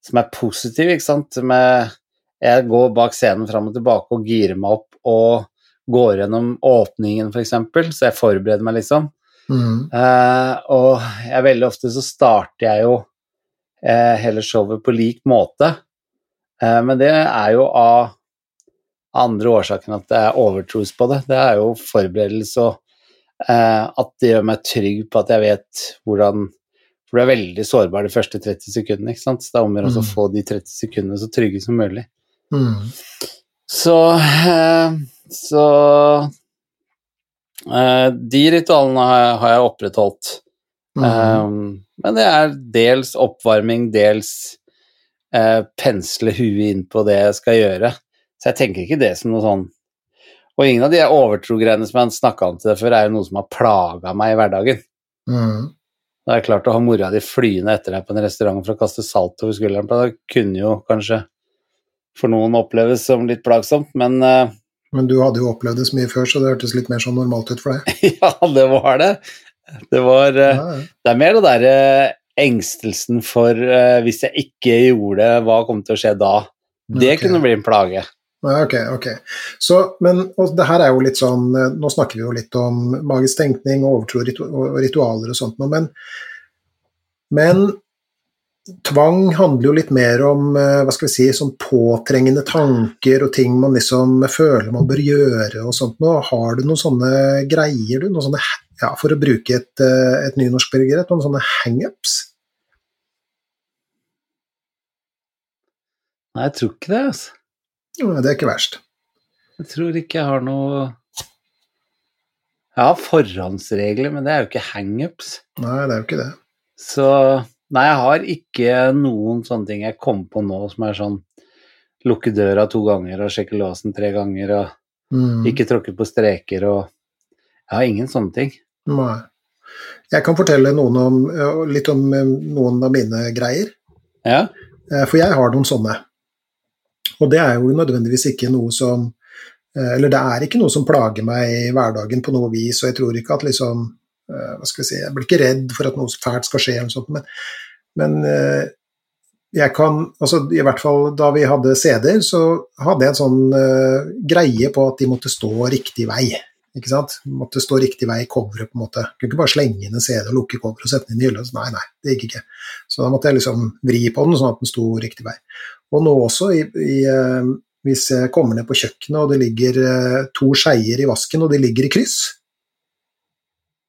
som er positive, ikke sant. Med, jeg går bak scenen fram og tilbake og girer meg opp og går gjennom åpningen, f.eks., så jeg forbereder meg, liksom. Mm. Eh, og jeg, veldig ofte så starter jeg jo uh, hele showet på lik måte. Uh, men det er jo av andre årsaker enn at det er overtros på det. Det er jo forberedelse og eh, at det gjør meg trygg på at jeg vet hvordan For du er veldig sårbar de første 30 sekundene, ikke sant. Så det er om å gjøre å Mm. få de 30 sekundene så trygge som mulig. Mm. Så eh, Så eh, De ritualene har jeg, har jeg opprettholdt. Mm. Men det er dels oppvarming, dels eh, pensle huet inn på det jeg skal gjøre. Så jeg tenker ikke det som noe sånn Og ingen av de overtro-greiene som jeg snakka om til deg før, er jo noe som har plaga meg i hverdagen. Mm. Det er klart å ha mora di flyende etter deg på en restaurant for å kaste salt over skulderen på deg, kunne jo kanskje for noen oppleves som litt plagsomt, men eh, Men du hadde jo opplevd det så mye før, så det hørtes litt mer sånn normalt ut for deg. ja, det var det. Det var eh, Ja, ja. Det er mer det derre engstelsen for uh, hvis jeg ikke gjorde det, hva kom til å skje da? Det okay. kunne bli en plage. Ja, ok, ok. Så, men det her er jo litt sånn eh, Nå snakker vi jo litt om magisk tenkning og overtro og ritualer og sånt noe, men, men tvang handler jo litt mer om eh, hva skal vi si, sånn påtrengende tanker og ting man liksom føler man bør gjøre og sånt noe. Har du noen sånne greier, du? Noen sånne, ja, for å bruke et, eh, et nynorsk begrep, noen sånne hangups? Nei, jeg tror ikke det, altså. Nei, Det er ikke verst. Jeg tror ikke jeg har noe Jeg har forhåndsregler, men det er jo ikke hangups. Nei, det er jo ikke det. Så nei, jeg har ikke noen sånne ting jeg kommer på nå som er sånn lukke døra to ganger og sjekke låsen tre ganger og Mm. ikke tråkke på streker og Jeg har ingen sånne ting. Nei. Jeg kan fortelle noen om, eh, litt om eh, noen av mine greier. Ja. Eh, For jeg har noen sånne. Og det er jo nødvendigvis ikke noe som Eller det er ikke noe som plager meg i hverdagen på noe vis, og jeg tror ikke at liksom Hva skal vi si Jeg blir ikke redd for at noe fælt skal skje, eller sånt, men, men eh, jeg kan altså I hvert fall da vi hadde CD-er, så hadde jeg en sånn eh, greie på at de måtte stå riktig vei. Ikke sant? Måtte stå riktig vei i coveret, på en måte. Kunne ikke bare slenge inn en CD og lukke coveret og sette den inn i hylla. Nei, nei, det gikk ikke. Så da måtte jeg liksom vri på den sånn at den sto riktig vei. Og nå også, i, i, eh, hvis jeg kommer ned på kjøkkenet og det ligger to skeier i vasken, og de ligger i kryss,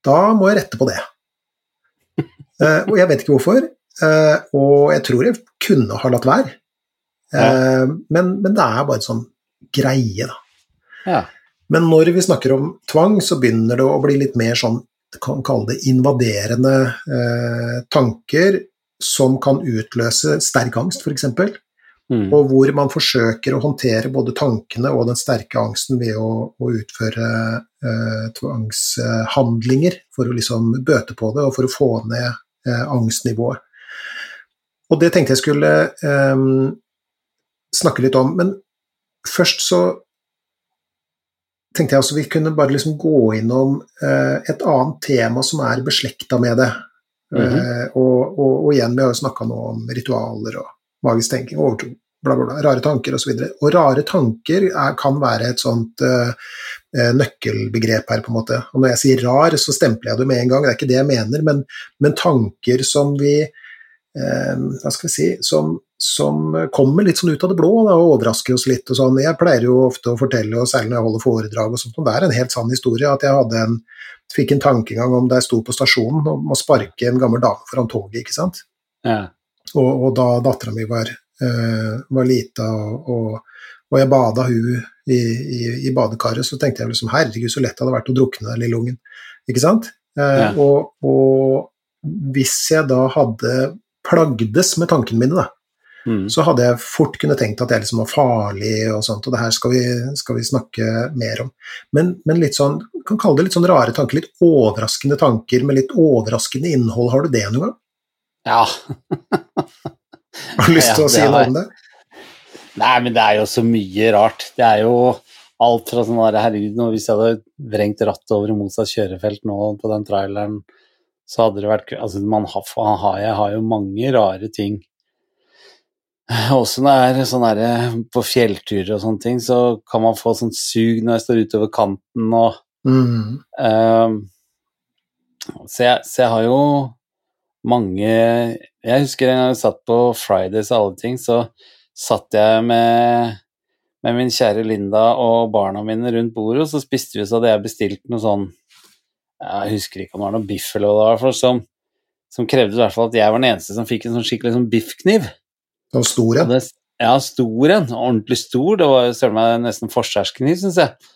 da må jeg rette på det. Og jeg vet ikke hvorfor, og jeg tror jeg kunne ha latt være. Ja. men, men det er bare en sånn greie, da. ja. Men når vi snakker om tvang, så begynner det å bli litt mer sånn, kan kalle det invaderende eh, tanker som kan utløse sterk angst, f.eks. Mm. Og hvor man forsøker å håndtere både tankene og den sterke angsten ved å, å utføre eh, tvangshandlinger for å liksom bøte på det, og for å få ned eh, angstnivået. Og det tenkte jeg skulle um, snakke litt om. Men først så tenkte jeg også vi kunne bare liksom gå innom uh, et annet tema som er beslekta med det. Eh, og, og, og igjen, vi har jo snakka nå om ritualer og magisk tenking, overtro, bla, bla, bla, rare tanker osv. Og, så og rare tanker er, kan være et sånt eh, nøkkelbegrep her, på en måte. Og når jeg sier rar, så stempler jeg det med en gang, det er ikke det jeg mener, men, men tanker som vi Hva skal vi si som, som kommer litt sånn ut av det blå da, og overrasker oss litt. og sånn. Jeg pleier jo ofte å fortelle, og særlig når jeg holder foredrag, og sånt, og det er en helt sann historie, at jeg hadde en, fikk en tankegang om da jeg sto på stasjonen om å sparke en gammel dame foran toget. ikke sant? ja. Og, og da dattera mi var, uh, var lita, og, og jeg bada hun i, i, i badekaret, så tenkte jeg liksom herregud, så lett det hadde vært å drukne den lille ungen. Ikke sant? Uh, Ja. og, og hvis jeg da hadde plagdes med tankene mine, da, Mm. så hadde jeg fort kunne tenkt at jeg liksom var farlig og sånt, og det her skal vi, skal vi snakke mer om. Men, men litt sånn, kan kalle det litt sånn rare tanker, litt overraskende tanker med litt overraskende innhold. Har du det noen gang? ja. Har du lyst til å si noe om det? Nei, men det er jo så mye rart. Det er jo alt fra sånn Herregud, nå hvis jeg hadde vrengt rattet over i motsatt kjørefelt nå på den traileren, så hadde det vært Altså, man har, har, jeg har jo mange rare ting. Også når jeg er sånn herre på fjellturer og sånne ting, så kan man få sånn sug når jeg står utover kanten og Mm. um, så, jeg, så jeg har jo mange Jeg husker en gang jeg satt på Fridays og alle ting, så satt jeg med, med min kjære Linda og barna mine rundt bordet, og så spiste vi, så hadde jeg bestilt noe sånn Jeg husker ikke om det var noe biff eller hva det var, for som, som krevde i hvert fall at jeg var den eneste som fikk en sånn skikkelig sånn biffkniv. Så stor en. ja, stor en. Ordentlig stor. Det var søren meg nesten forsvarskniv, syns jeg.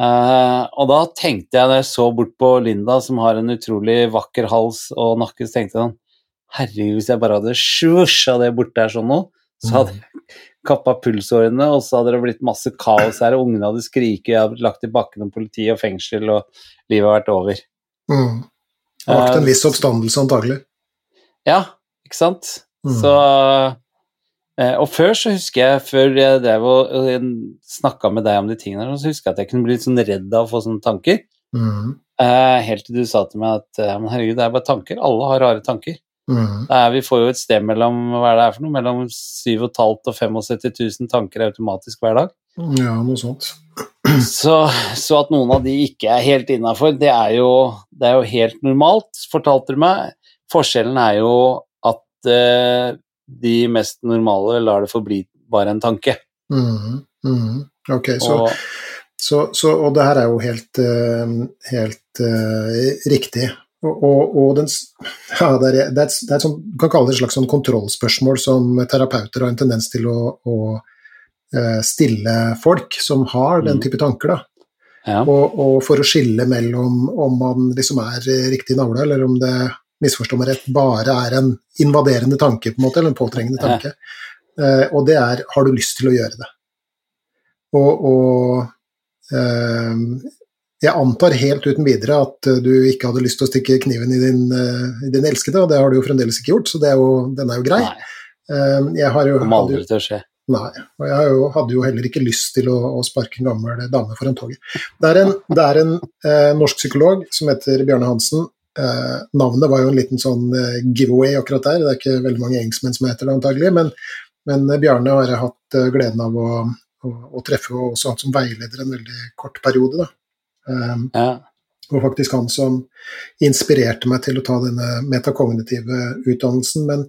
Uh, og da tenkte jeg, da jeg så bort på Linda, som har en utrolig vakker hals og nakke, så tenkte jeg sånn Herregud, hvis jeg bare hadde svosja det bort der sånn nå, så hadde jeg kappa pulsårene, og så hadde det blitt masse kaos her, og ungene hadde skriket, jeg hadde blitt lagt i bakken av politi og fengsel, og livet hadde vært over. Mm. Vakt en Eh, viss oppstandelse, antagelig. Ja, ikke sant? Mm. Så eh, Og før så husker jeg, før jeg drev og snakka med deg om de tingene, så husker jeg at jeg kunne bli litt sånn redd av å få sånne tanker. Mm. Eh, helt til du sa til meg at eh, herregud, det er bare tanker. Alle har rare tanker. Mm. Er, vi får jo et sted mellom hva er det er for noe, mellom 7500 og 75 000 tanker automatisk hver dag. Ja, noe sånt. Så, så at noen av de ikke er helt innafor, det, det er jo helt normalt, fortalte du meg. Forskjellen er jo at eh, de mest normale lar det forbli bare en tanke. Mm. Mm. Ok, så, Og, så, så Og det her er jo helt, eh, helt uh, riktig. Og, og, den, ja, det, er, det, er, et- det er et sånt, Du kan kalle det et slags sånn kontrollspørsmål som terapeuter har en tendens til å, å eh, stille folk som har den Mm. type tanker. da. Ja. Og, og, for å skille mellom om man liksom er riktig navle, eller om det misforstår meg rett, bare er en invaderende tanke, på en måte, eller en påtrengende tanke. Eh, og det er har du lyst til å gjøre det? Og, og eh, jeg antar helt uten videre at du ikke hadde lyst til å stikke kniven i din, uh, i din elskede, og det har du jo fremdeles ikke gjort, så er jo, den er jo grei. Nei. jeg har jo, Kommer aldri til å skje. Nei, og jeg jo, hadde jo heller ikke lyst til å, å sparke en gammel dame foran toget. Det er en, det er en eh, norsk psykolog som heter Bjarne Hansen. Eh, navnet var jo en liten sånn eh, giveaway akkurat der, det er ikke veldig mange engelskmenn som heter det antagelig, men, men Bjarne har jeg hatt eh, gleden av å, å, å, treffe og også hatt som veileder en veldig kort periode. da. Um, Ja. og faktisk han som inspirerte meg til å ta denne metakognitive utdannelsen. Men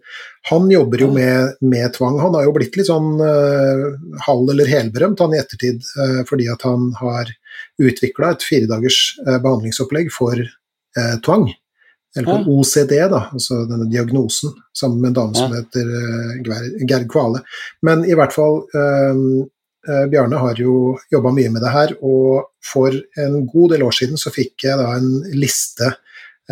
han jobber jo med, med tvang. Han har jo blitt litt sånn uh, halv- eller helberømt han i ettertid, uh, fordi at han har utvikla et firedagers uh, behandlingsopplegg for uh, tvang. Eller for OCD, da, altså denne diagnosen, sammen med en dame som heter Gerd Kvale. Men i hvert fall um, Eh, Bjarne har jo jobba mye med det her, og for en god del år siden så fikk jeg da en liste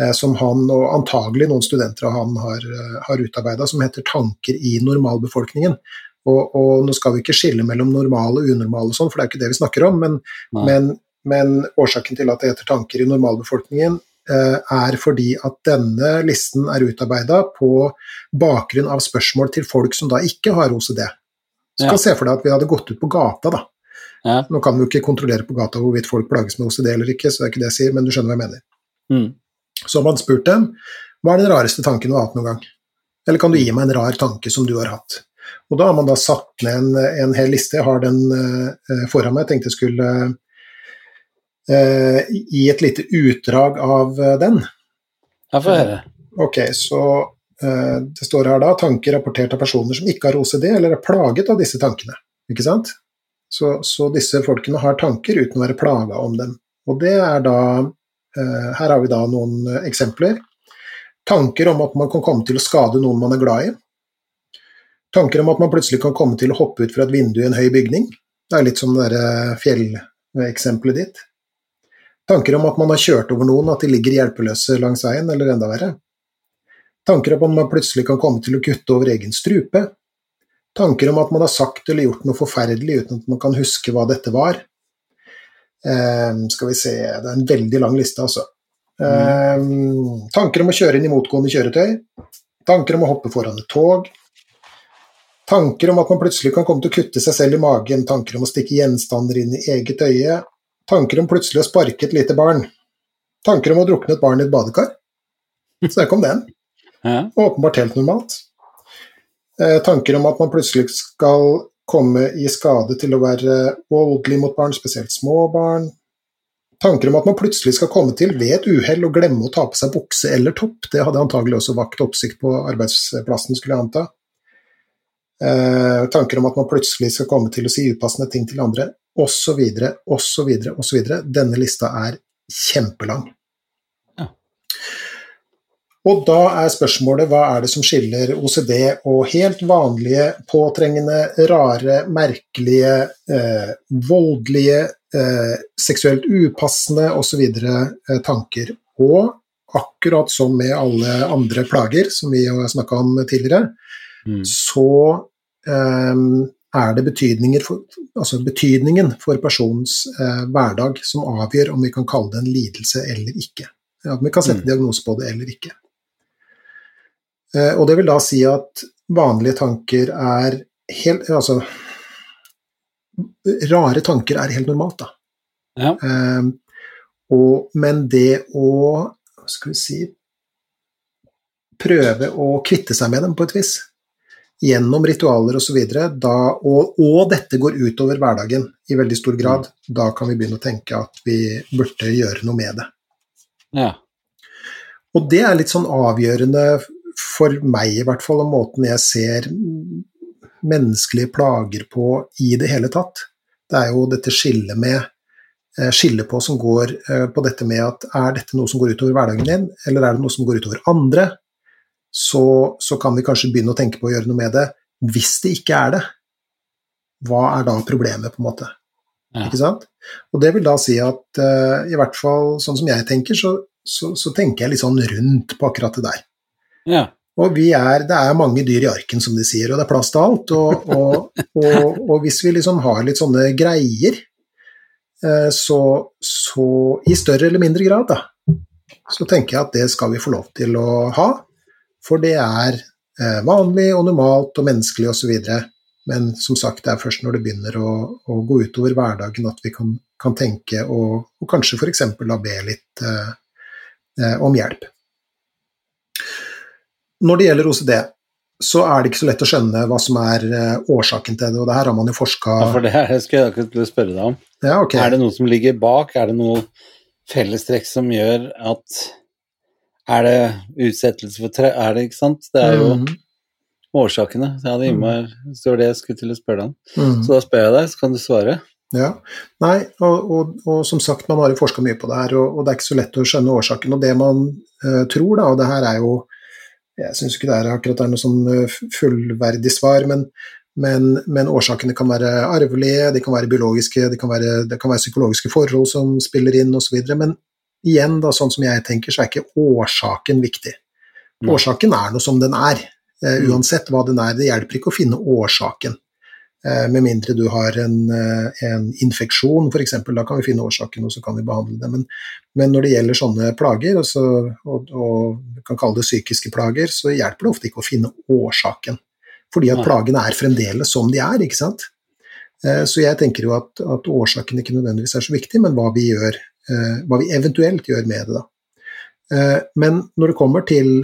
eh, som han og antagelig noen studenter av han har, eh, har utarbeida, som heter 'Tanker i normalbefolkningen'. Og, og nå skal vi ikke skille mellom normale og unormale, og sånn, for det er ikke det vi snakker om, men, men, men årsaken til at det heter 'Tanker i normalbefolkningen', eh, er fordi at denne listen er utarbeida på bakgrunn av spørsmål til folk som da ikke har OCD. Så Ja. kan se for deg at vi hadde gått ut på gata, da. Ja. Nå kan vi jo ikke kontrollere på gata hvorvidt folk plages med OCD eller ikke, så det er ikke det jeg sier, men du skjønner hva jeg mener. Mm. Så har man spurt dem hva er den rareste tanken du har hatt noen gang? Eller kan du gi meg en rar tanke som du har hatt? Og da har man da satt ned en, en hel liste, jeg har den uh, foran meg, jeg tenkte jeg skulle uh, gi et lite utdrag av uh, den. Jeg får høre. Ok, så det står her da tanker rapportert av personer som ikke har OCD eller er plaget av disse tankene. Ikke sant? Så, så disse folkene har tanker uten å være plaga om dem. Og det er da eh, Her har vi da noen eh, eksempler. Tanker om at man kan komme til å skade noen man er glad i. Tanker om at man plutselig kan komme til å hoppe ut fra et vindu i en høy bygning. Det er litt som det derre fjelleksempelet ditt. Tanker om at man har kjørt over noen, at de ligger hjelpeløse langs veien, eller enda verre. Tanker om at man plutselig kan komme til å kutte over egen strupe. Tanker om at man har sagt eller gjort noe forferdelig uten at man kan huske hva dette var. Eh, skal vi se, det er en veldig lang liste, altså. Eh, tanker om å kjøre inn i motgående kjøretøy. Tanker om å hoppe foran et tog. Tanker om at man plutselig kan komme til å kutte seg selv i magen. Tanker om å stikke gjenstander inn i eget øye. Tanker om plutselig å sparke et lite barn. Tanker om å drukne et barn i et badekar. Snakk om den. Ja. Åpenbart helt normalt. Eh, tanker om at man plutselig skal komme i skade til å være voldelig mot barn, spesielt små barn. Tanker om at man plutselig skal komme til ved et uhell og glemme å ta på seg bukse eller topp. Det hadde antagelig også vakt oppsikt på arbeidsplassen, skulle jeg anta. Eh, tanker om at man plutselig skal komme til å si upassende ting til andre, osv., osv., osv. Denne lista er kjempelang. Ja. Og da er spørsmålet hva er det som skiller OCD og helt vanlige, påtrengende, rare, merkelige, eh, voldelige, eh, seksuelt upassende osv. Eh, tanker. Og akkurat som med alle andre plager som vi har snakka om tidligere, Mm. så eh, er det for, altså betydningen for personens eh, hverdag som avgjør om vi kan kalle det en lidelse eller ikke. Ja, vi kan sette Mm. diagnose på det eller ikke. Eh, og det vil da si at vanlige tanker er helt Altså Rare tanker er helt normalt, da. Ja. Um, og, men det å Hva skal vi si Prøve å kvitte seg med dem på et vis. Gjennom ritualer osv. Og, og dette går utover hverdagen i veldig stor grad. Da kan vi begynne å tenke at vi burde gjøre noe med det. ja. Og det er litt sånn avgjørende for meg, i hvert fall, og måten jeg ser menneskelige plager på i det hele tatt. Det er jo dette skillet med eh, skillet på som går eh, på dette med at er dette noe som går utover hverdagen din, eller er det noe som går utover andre? Så, så kan vi kanskje begynne å tenke på å gjøre noe med det. Hvis det ikke er det, hva er da problemet, på en måte? Ja. Ikke sant? Og det vil da si at uh, i hvert fall sånn som jeg tenker, så, så, så tenker jeg litt sånn rundt på akkurat det der. Ja. Og er, det er mange dyr i arken, som de sier, og det er plass til alt. Og, og, og, og hvis vi liksom har litt sånne greier, eh, så, så i større eller mindre grad, da, så tenker jeg at det skal vi få lov til å ha. For det er eh, vanlig og normalt og menneskelig osv. Men som sagt, det er først når det begynner å, å gå utover hverdagen at vi kan, kan tenke og, og kanskje f.eks. be litt eh, eh, om hjelp. Når det gjelder OCD, så er det ikke så lett å skjønne hva som er eh, årsaken til det, og det her har man jo forska ja, for det her skulle jeg akkurat spørre deg om. ja, okay. Er det noe som ligger bak? Er det noe fellestrekk som gjør at Er det utsettelse for tre... Er det, ikke sant? Det er jo Mhm, årsakene. Ja, det innvar, det var det jeg skulle til å spørre deg om. mhm. Så da spør jeg deg, så kan du svare. Ja. Nei, og, og, og som sagt, man har jo forska mye på det her, og, og det er ikke så lett å skjønne årsaken. Og det man uh, tror, da, og det her er jo Jeg syns ikke det er akkurat er noe sånn eh, fullverdig svar, men, men, men årsakene kan være arvelige, de kan være biologiske, det kan være, det kan være psykologiske forhold som spiller inn osv. Men igjen, da, sånn som jeg tenker, så er ikke årsaken viktig. Årsaken er noe som den er, eh, Mm. uansett hva den er. Det hjelper ikke å finne årsaken. Eh, Med mindre du har en, eh, en infeksjon, f.eks. Da kan vi finne årsaken og så kan vi behandle det. Men, men når det gjelder sånne plager, altså, og, og kan kalle det psykiske plager, så hjelper det ofte ikke å finne årsaken. Fordi at plagene er fremdeles som de er, ikke sant. Eh, Så jeg tenker jo at, at årsaken ikke nødvendigvis er så viktig, men hva vi gjør, hva vi eventuelt gjør med det. da. Men når det kommer til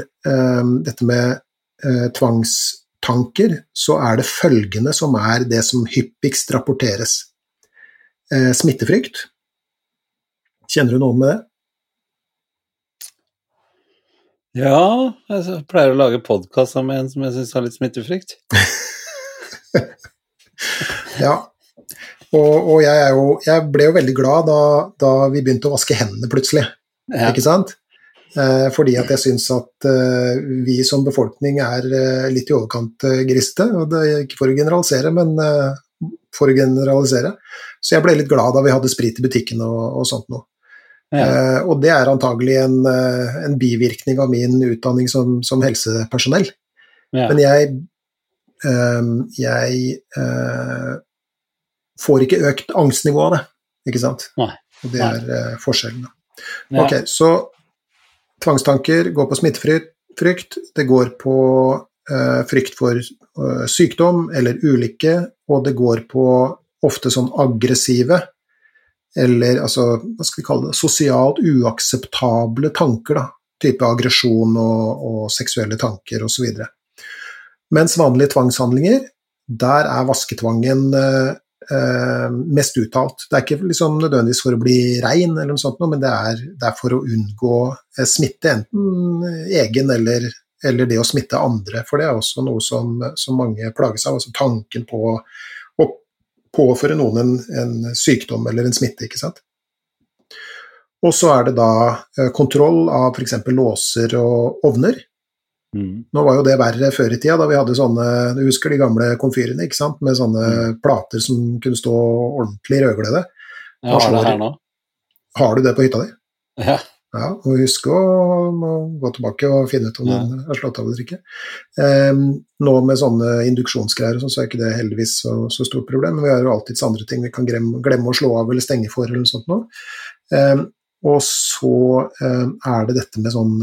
dette med eh, tvangstanker, så er det følgende som er det som hyppigst rapporteres. Eh, Smittefrykt. Kjenner du noen med det? Ja, jeg pleier å lage podkast med en som jeg syns har litt smittefrykt. Ja. Og, og jeg, er jo, jeg ble jo veldig glad da, da vi begynte å vaske hendene plutselig. Ja. ikke sant? Eh, fordi at jeg syns at eh, vi som befolkning er eh, litt i overkant griste. Og det er ikke for å generalisere, men for å generalisere. Så jeg ble litt glad da vi hadde sprit i butikken og, og sånt noe. Ja. Og det er antagelig en, en bivirkning av min utdanning som, som helsepersonell. Ja. Men jeg, eh, jeg får ikke økt angstnivå av det, ikke sant? Nei. Og det er forskjellen. Ja. Ok, så tvangstanker går på smittefrykt, det går på eh, frykt for eh, sykdom eller ulykke, og det går på ofte sånn aggressive eller altså, hva skal vi kalle det, sosialt uakseptable tanker, da. Type aggresjon og, og seksuelle tanker osv. Mens vanlige tvangshandlinger, der er vasketvangen eh, mest uttalt. Det er ikke liksom nødvendigvis for å bli rein, eller noe sånt, men det er, det er for å unngå eh, smitte, enten egen eller, eller det å smitte andre. For det er også noe som, som mange plages av. altså Tanken på å påføre noen en, en sykdom eller en smitte. ikke sant? Og så er det da eh, kontroll av f.eks. låser og ovner. Mm. Nå var jo det verre før i tida, da vi hadde sånne Du husker de gamle komfyrene, ikke sant? Med sånne plater som kunne stå ordentlig rødglede? Jeg har det her nå. Har du det på hytta di? Ja. Ja, og husk å gå tilbake og finne ut om Ja. den er slått av eller ikke. Um, nå med sånne induksjonsgreier sånn, så er ikke det heldigvis så, så stort problem, men vi har jo alltids andre ting vi kan glemme, glemme å slå av eller stenge for eller noe sånt noe. Um, og så um, er det dette med sånn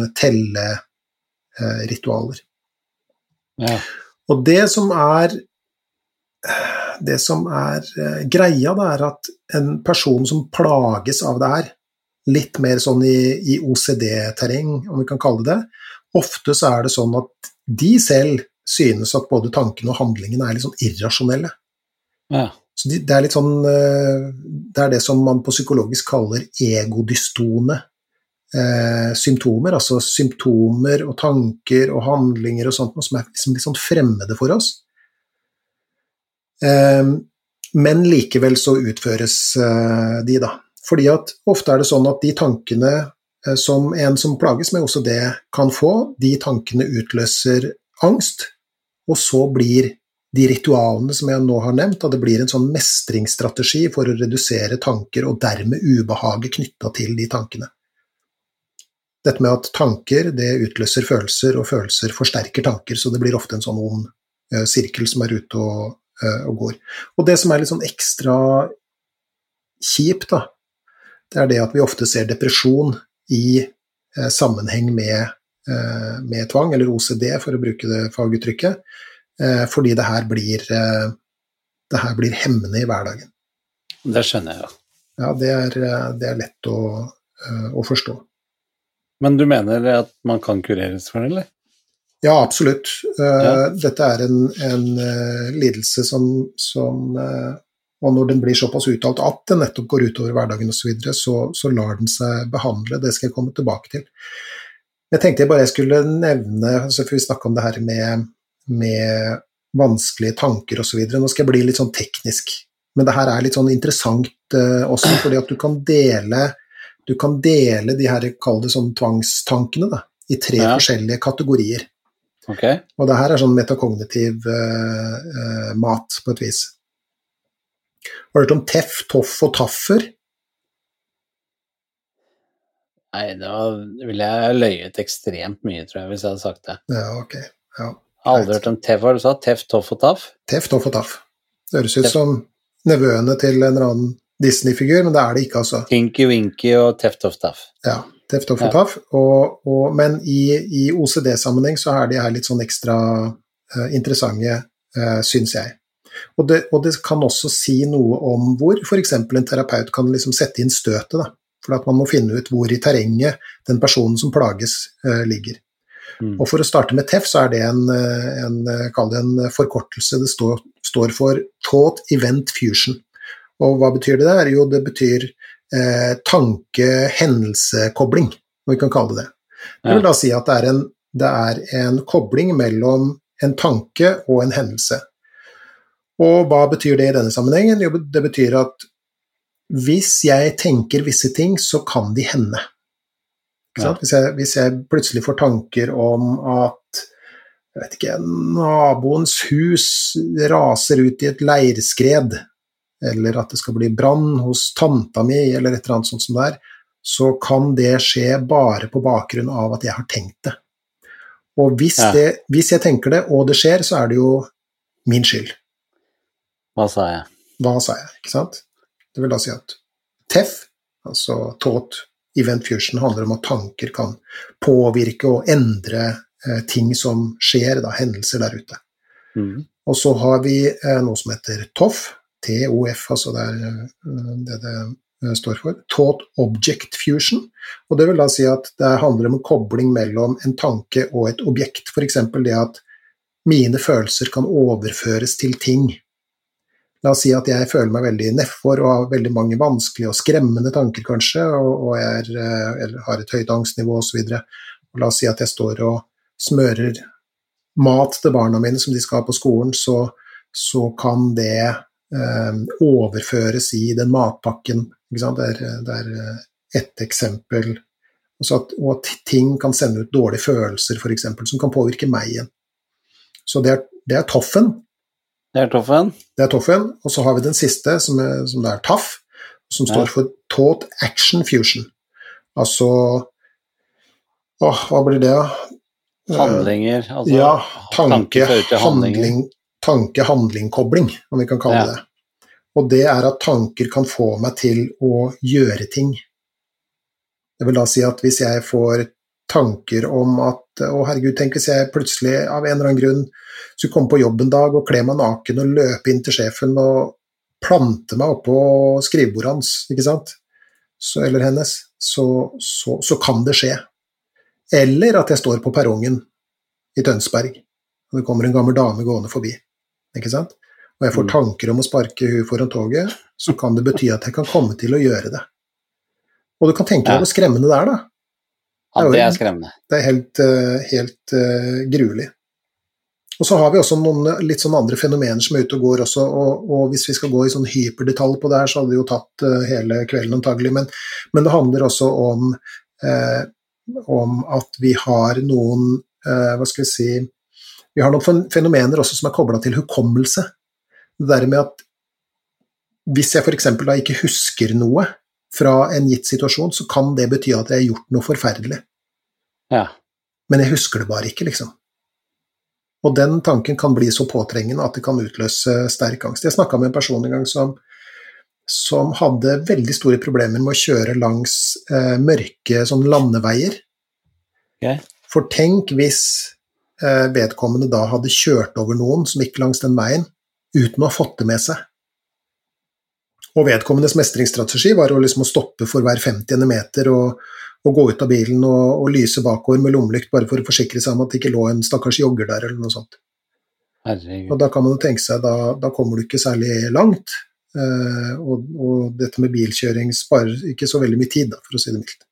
telleritualer. Ja. Og det som er det som er eh, greia, det er at en person som plages av det her, litt mer sånn i, i OCD-terreng, om vi kan kalle det det, ofte så er det sånn at de selv synes at både tankene og handlingene er litt sånn irrasjonelle. ja. Så de, det er litt sånn eh, Det er det som man på psykologisk kaller egodystone eh, symptomer. Altså symptomer og tanker og handlinger og sånt som er liksom litt sånn fremmede for oss. Eh, men likevel så utføres eh, de, da. Fordi at ofte er det sånn at de tankene eh, som en som plages med også det kan få, de tankene utløser angst, og så blir de ritualene som jeg nå har nevnt, at det blir en sånn mestringsstrategi for å redusere tanker, og dermed ubehaget knytta til de tankene. Dette med at tanker det utløser følelser, og følelser forsterker tanker, så det blir ofte en sånn ond uh, sirkel som er ute og, uh, og, går. Og det som er litt sånn ekstra kjipt, da, det er det at vi ofte ser depresjon i eh, sammenheng med, med, tvang, eller OCD, for å bruke det faguttrykket. Eh, fordi det her blir, eh, det her blir hemmende i hverdagen. Det skjønner jeg, ja. Ja, det er, eh, det er lett å, å, forstå. Men du mener at man kan kureres for det, eller? Ja, absolutt. Ja. Dette er en, en lidelse som, som, Og når den blir såpass uttalt at den nettopp går utover hverdagen osv., så, videre, så så lar den seg behandle. Det skal jeg komme tilbake til. Jeg tenkte jeg bare jeg skulle nevne, altså For vi snakker om det her med med vanskelige tanker osv. Nå skal jeg bli litt sånn teknisk, men det her er litt sånn interessant også, fordi at du kan dele du kan dele de her, kall det sånn tvangstankene, da, i tre ja. forskjellige kategorier. Okay. Og det her er sånn metakognitiv uh, uh, mat, på et vis. Har du hørt om teff, toff og taffer? Nei, da ville jeg løyet ekstremt mye, tror jeg, hvis jeg hadde sagt det. Ja, ok. Ja. Aldri hørt om Teff, hva du sa Teff, Toff og Taff? Teff, Toff og Taff. Det høres ut som nevøene til en eller annen Disney-figur, men det er det ikke, altså. Tinky Winky og Teff, Toff, Taff. Ja. Teff, Toff ja. Taff. Og, og, men i, i OCD-sammenheng så er de her litt sånn ekstra uh, interessante, uh, syns jeg. Og det, og det, kan også si noe om hvor f.eks. en terapeut kan liksom sette inn støtet. da, For at man må finne ut hvor i terrenget den personen som plages, uh, ligger. Mm. Og For å starte med TEF, så er det en, eh, en, eh, det en forkortelse. Det står, står, for Thought Event Fusion. Og hva betyr det der? Jo, det betyr eh, tanke-hendelsekobling, om vi kan kalle det det. Det vil da si at det er, en, det er en kobling mellom en tanke og en hendelse. Og hva betyr det i denne sammenhengen? Jo, det betyr at hvis jeg tenker visse ting, så kan de hende. Ja. Hvis, jeg, hvis, jeg, plutselig får tanker om at jeg vet ikke, naboens hus raser ut i et leirskred, eller at det skal bli brann hos tanta mi, eller et eller annet sånt som det er, så kan det skje bare på bakgrunn av at jeg har tenkt det. Og hvis, ja. det, hvis jeg tenker det, og det skjer, så er det jo min skyld. Hva sa jeg? Hva sa jeg, ikke sant? Det vil da si at TEF, altså taught Event Fusion handler om at tanker kan påvirke og endre eh, ting som skjer, da, hendelser der ute. Mm. Og så har vi eh, noe som heter TOF, TOF, altså det er eh, det det eh, står for. Taught Object Fusion. Og det vil da si at det handler om en kobling mellom en tanke og et objekt. F.eks. det at mine følelser kan overføres til ting. La oss si at jeg føler meg veldig nedfor og har veldig mange vanskelige og skremmende tanker, kanskje, og, og er, eh, har et høyt angstnivå osv. La oss si at jeg står og smører mat til barna mine som de skal ha på skolen, så, så kan det overføres i den matpakken. Det er, det er eh, ett eksempel. At, og at ting kan sende ut dårlige følelser, f.eks., som kan påvirke meg igjen. Så det er, det er toffen. Det er Toffen. Det er Toffen. Og så har vi den siste, som er, som er TAF, som står ja. for Taught Action Fusion. Altså Åh, hva blir det, da? Handlinger? Altså, ja, tanke, handling, tanke-handling-kobling, om vi kan kalle ja. det. Og det er at tanker kan få meg til å gjøre ting. Det vil da si at hvis jeg får tanker om at å herregud, tenk hvis jeg plutselig av en eller annen grunn skulle komme på jobb en dag og kle meg naken og løpe inn til sjefen og plante meg oppå skrivebordet hans, ikke sant, så, eller hennes, så, så, så, kan det skje. Eller at jeg står på perrongen i Tønsberg, og det kommer en gammel dame gående forbi, ikke sant, og jeg får mm. tanker om å sparke hun foran toget, så kan det bety at jeg kan komme til å gjøre det. Og du kan tenke deg hvor skremmende det er, da. Ja, det er skremmende. Det er helt, eh, helt uh, gruelig. Og så har vi også noen litt sånn andre fenomener som er ute og går også, og, og hvis vi skal gå i sånn hyperdetalj på det her, så hadde det jo tatt uh, hele kvelden antagelig, men, men, det handler også om, uh, om at vi har noen hva skal vi si Vi har noen fenomener også som er kobla til hukommelse. Det der med at hvis jeg f.eks. da ikke husker noe fra en gitt situasjon, så kan det bety at jeg har gjort noe forferdelig. Ja. Men jeg husker det bare ikke, liksom. Og den tanken kan bli så påtrengende at det kan utløse sterk angst. Jeg snakka med en person en gang som, som hadde veldig store problemer med å kjøre langs eh, mørke sånn landeveier. Okay. For tenk hvis vedkommende da hadde kjørt over noen som gikk langs den veien, uten å ha fått det med seg. Og vedkommendes mestringsstrategi var å, liksom stoppe for hver 50. meter og, og gå ut av bilen og, og, lyse bakover med lommelykt bare for å forsikre seg om at det ikke lå en stakkars jogger der, eller noe sånt. Herregud. Og da kan man jo tenke seg, da, da kommer du ikke særlig langt. Uh, og, og, dette med bilkjøring sparer ikke så veldig mye tid, da, for å si det mildt.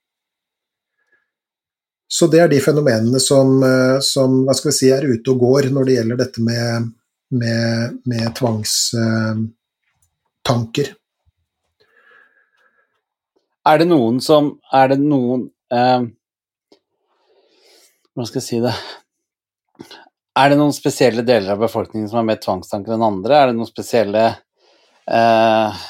Så det er de fenomenene som, uh, som, si, er ute og går når det gjelder dette med, med, med tvangstanker. Er det noen som Er det noen eh, Hvordan skal jeg si det Er det noen spesielle deler av befolkningen som har mer tvangstanker enn andre? Er det noen spesielle eh,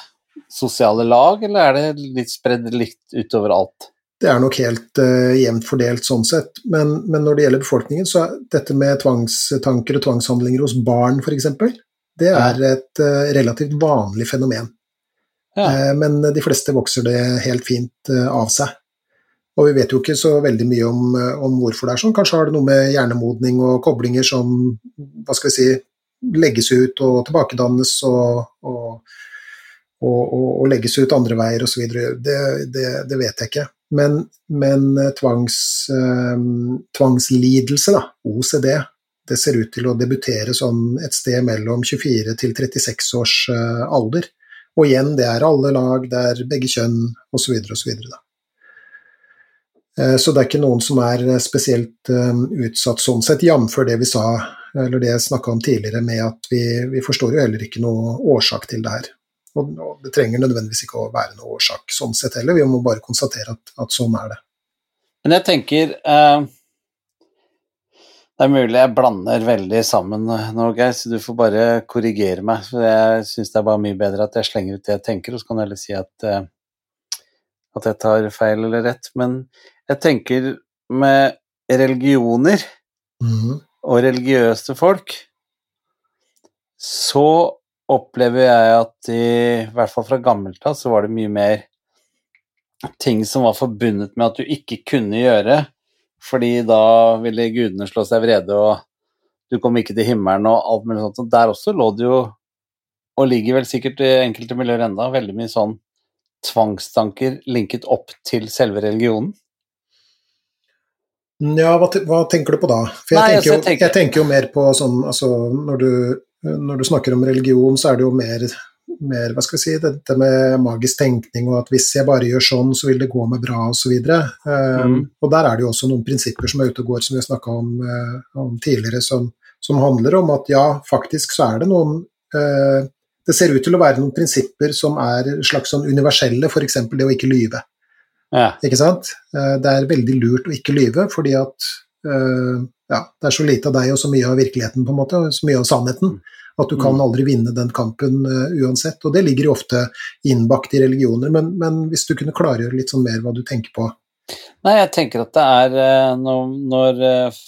sosiale lag, eller er det litt spredd litt utover alt? Det er nok helt uh, jevnt fordelt sånn sett, men, men, når det gjelder befolkningen, så er dette med tvangstanker og tvangshandlinger hos barn f.eks., det er et uh, relativt vanlig fenomen. Ja. Uh, men de fleste vokser det helt fint av seg. Og vi vet jo ikke så veldig mye om, om, hvorfor det er sånn. Kanskje har det noe med hjernemodning og koblinger som hva skal vi si, legges ut og tilbakedannes og, og, og, og legges ut andre veier osv. Det, det, det vet jeg ikke. Men, men tvangs, tvangslidelse, da, OCD, det ser ut til å debutere som et sted mellom 24 til 36 års alder. Og igjen, det er alle lag, det er begge kjønn osv. osv. Så, så det er ikke noen som er spesielt utsatt sånn sett, jf. det vi sa, eller det jeg snakka om tidligere, med at vi, vi, forstår jo heller ikke noe årsak til det her. Og, og, det trenger nødvendigvis ikke å være noe årsak sånn sett heller, vi må bare konstatere at, at sånn er det. Men jeg tenker eh, det er mulig jeg blander veldig sammen nå, Geir, så du får bare korrigere meg. For jeg syns det er bare mye bedre at jeg slenger ut det jeg tenker, og så kan du heller si at, eh, at jeg tar feil eller rett. Men jeg tenker med religioner mm. og religiøse folk, så opplever jeg at i, i hvert fall fra gammelt av så var det mye mer ting som var forbundet med at du ikke kunne gjøre fordi da ville gudene slå seg vrede, og du kom ikke til himmelen og alt mulig sånt. Og der også lå det jo, og ligger vel sikkert i enkelte miljøer enda, veldig mye sånn tvangstanker linket opp til selve religionen. Ja, hva, hva tenker du på da? For jeg, Nei, tenker, jo, jeg, tenker... jeg tenker jo mer på sånn altså når du, når du snakker om religion, så er det jo mer mer hva skal vi si, dette med magisk tenkning og at hvis jeg bare gjør sånn, så vil det gå meg bra osv. Um, mm. Og der er det jo også noen prinsipper som er ute og går, som vi har snakka om, uh, om, tidligere, som, som, handler om at ja, faktisk så er det noen uh, Det ser ut til å være noen prinsipper som er slags sånn universelle, f.eks. det å ikke lyve. Ja. Ikke sant? Det er veldig lurt å ikke lyve, fordi at ja, det er så lite av deg og så mye av virkeligheten, på en måte, og så mye av sannheten. Mm. At du kan mm. aldri vinne den kampen uh, uansett. Og det ligger jo ofte innbakt i religioner, men, men, hvis du kunne klargjøre litt sånn mer hva du tenker på? Nei, jeg tenker at det er uh, når, når uh,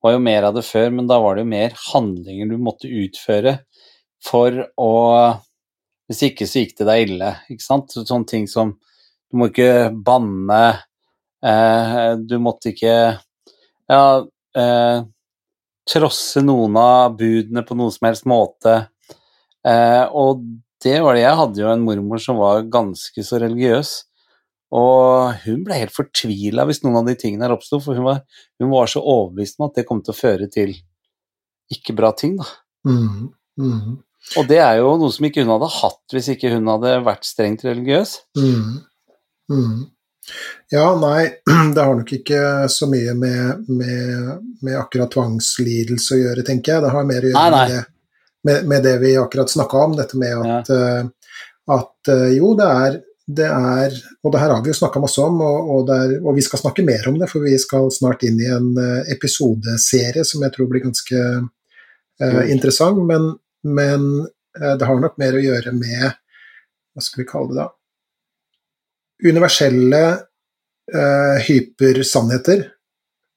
var jo mer av det før, men da var det jo mer handlinger du måtte utføre for å Hvis ikke så gikk det deg ille, ikke sant. Sånne ting som Du må ikke banne, du måtte ikke Ja trosse noen av budene på noen som helst måte. Eh, og det var det. Jeg hadde jo en mormor som var ganske så religiøs. Og hun ble helt fortvila hvis noen av de tingene her oppsto, for hun var, hun var, så overbevist om at det kom til å føre til ikke bra ting, da. Mm, mm. Og det er jo noe som ikke hun hadde hatt hvis ikke hun hadde vært strengt religiøs. Mm. Ja, nei, det har nok ikke så mye med, med, med akkurat tvangslidelse å gjøre, tenker jeg. Det har mer å gjøre nei, nei. Med, det, med, med, det vi akkurat snakka om, dette med at, ja. uh, at uh, jo, det er, det er Og det her har vi jo snakka masse om, og, og, er, og, vi skal snakke mer om det, for vi skal snart inn i en uh, episodeserie som jeg tror blir ganske uh, interessant. Men, men det har nok mer å gjøre med Hva skal vi kalle det, da? Universelle hypersannheter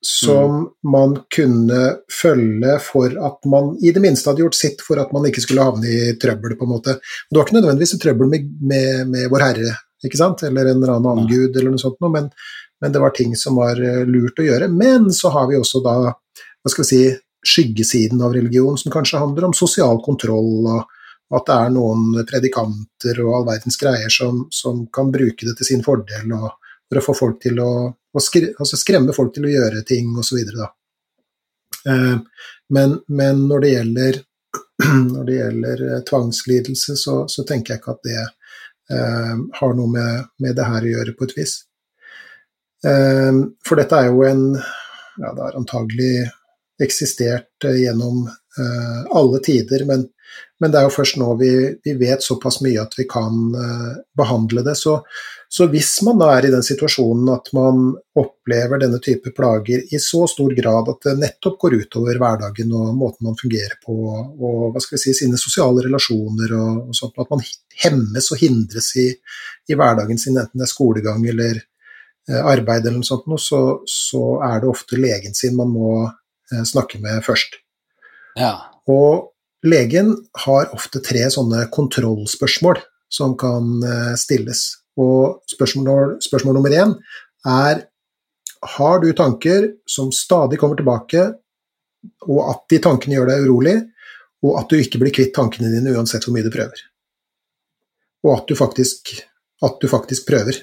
som mm. man kunne følge for at man i det minste hadde gjort sitt for at man ikke skulle havne i trøbbel, på en måte. Det var ikke nødvendigvis trøbbel med, med, med Vår Herre, ikke sant, eller en eller annen ja. gud eller noe sånt, men, men, det var ting som var eh, lurt å gjøre. Men så har vi også da, hva skal vi si, skyggesiden av religion, som kanskje handler om sosial kontroll, og at det er noen predikanter og all verdens greier som, som kan bruke det til sin fordel. og for å få folk til å, å skre, altså skremme folk til å gjøre ting osv. Eh, men, men når det gjelder, når det gjelder eh, tvangslidelse, så, så, tenker jeg ikke at det eh, har noe med, med, det her å gjøre, på et vis. Eh, for dette er jo en ja, Det har antagelig eksistert eh, gjennom eh, alle tider, men, men, det er jo først nå vi, vi vet såpass mye at vi kan behandle det. Så, så hvis man da er i den situasjonen at man opplever denne type plager i så stor grad at det nettopp går utover hverdagen og måten man fungerer på, og hva skal vi si, sine sosiale relasjoner og, og sånt, at man hemmes og hindres i, i, hverdagen sin, enten det er skolegang eller eh, arbeid eller noe sånt, så, så, er det ofte legen sin man må eh, snakke med først. Ja. Og legen har ofte tre sånne kontrollspørsmål som kan eh, stilles. Og spørsmål, spørsmål nummer én er har du tanker som stadig kommer tilbake, og at de tankene gjør deg urolig, og at du ikke blir kvitt tankene dine uansett hvor mye du prøver. Og at du faktisk, at du faktisk prøver.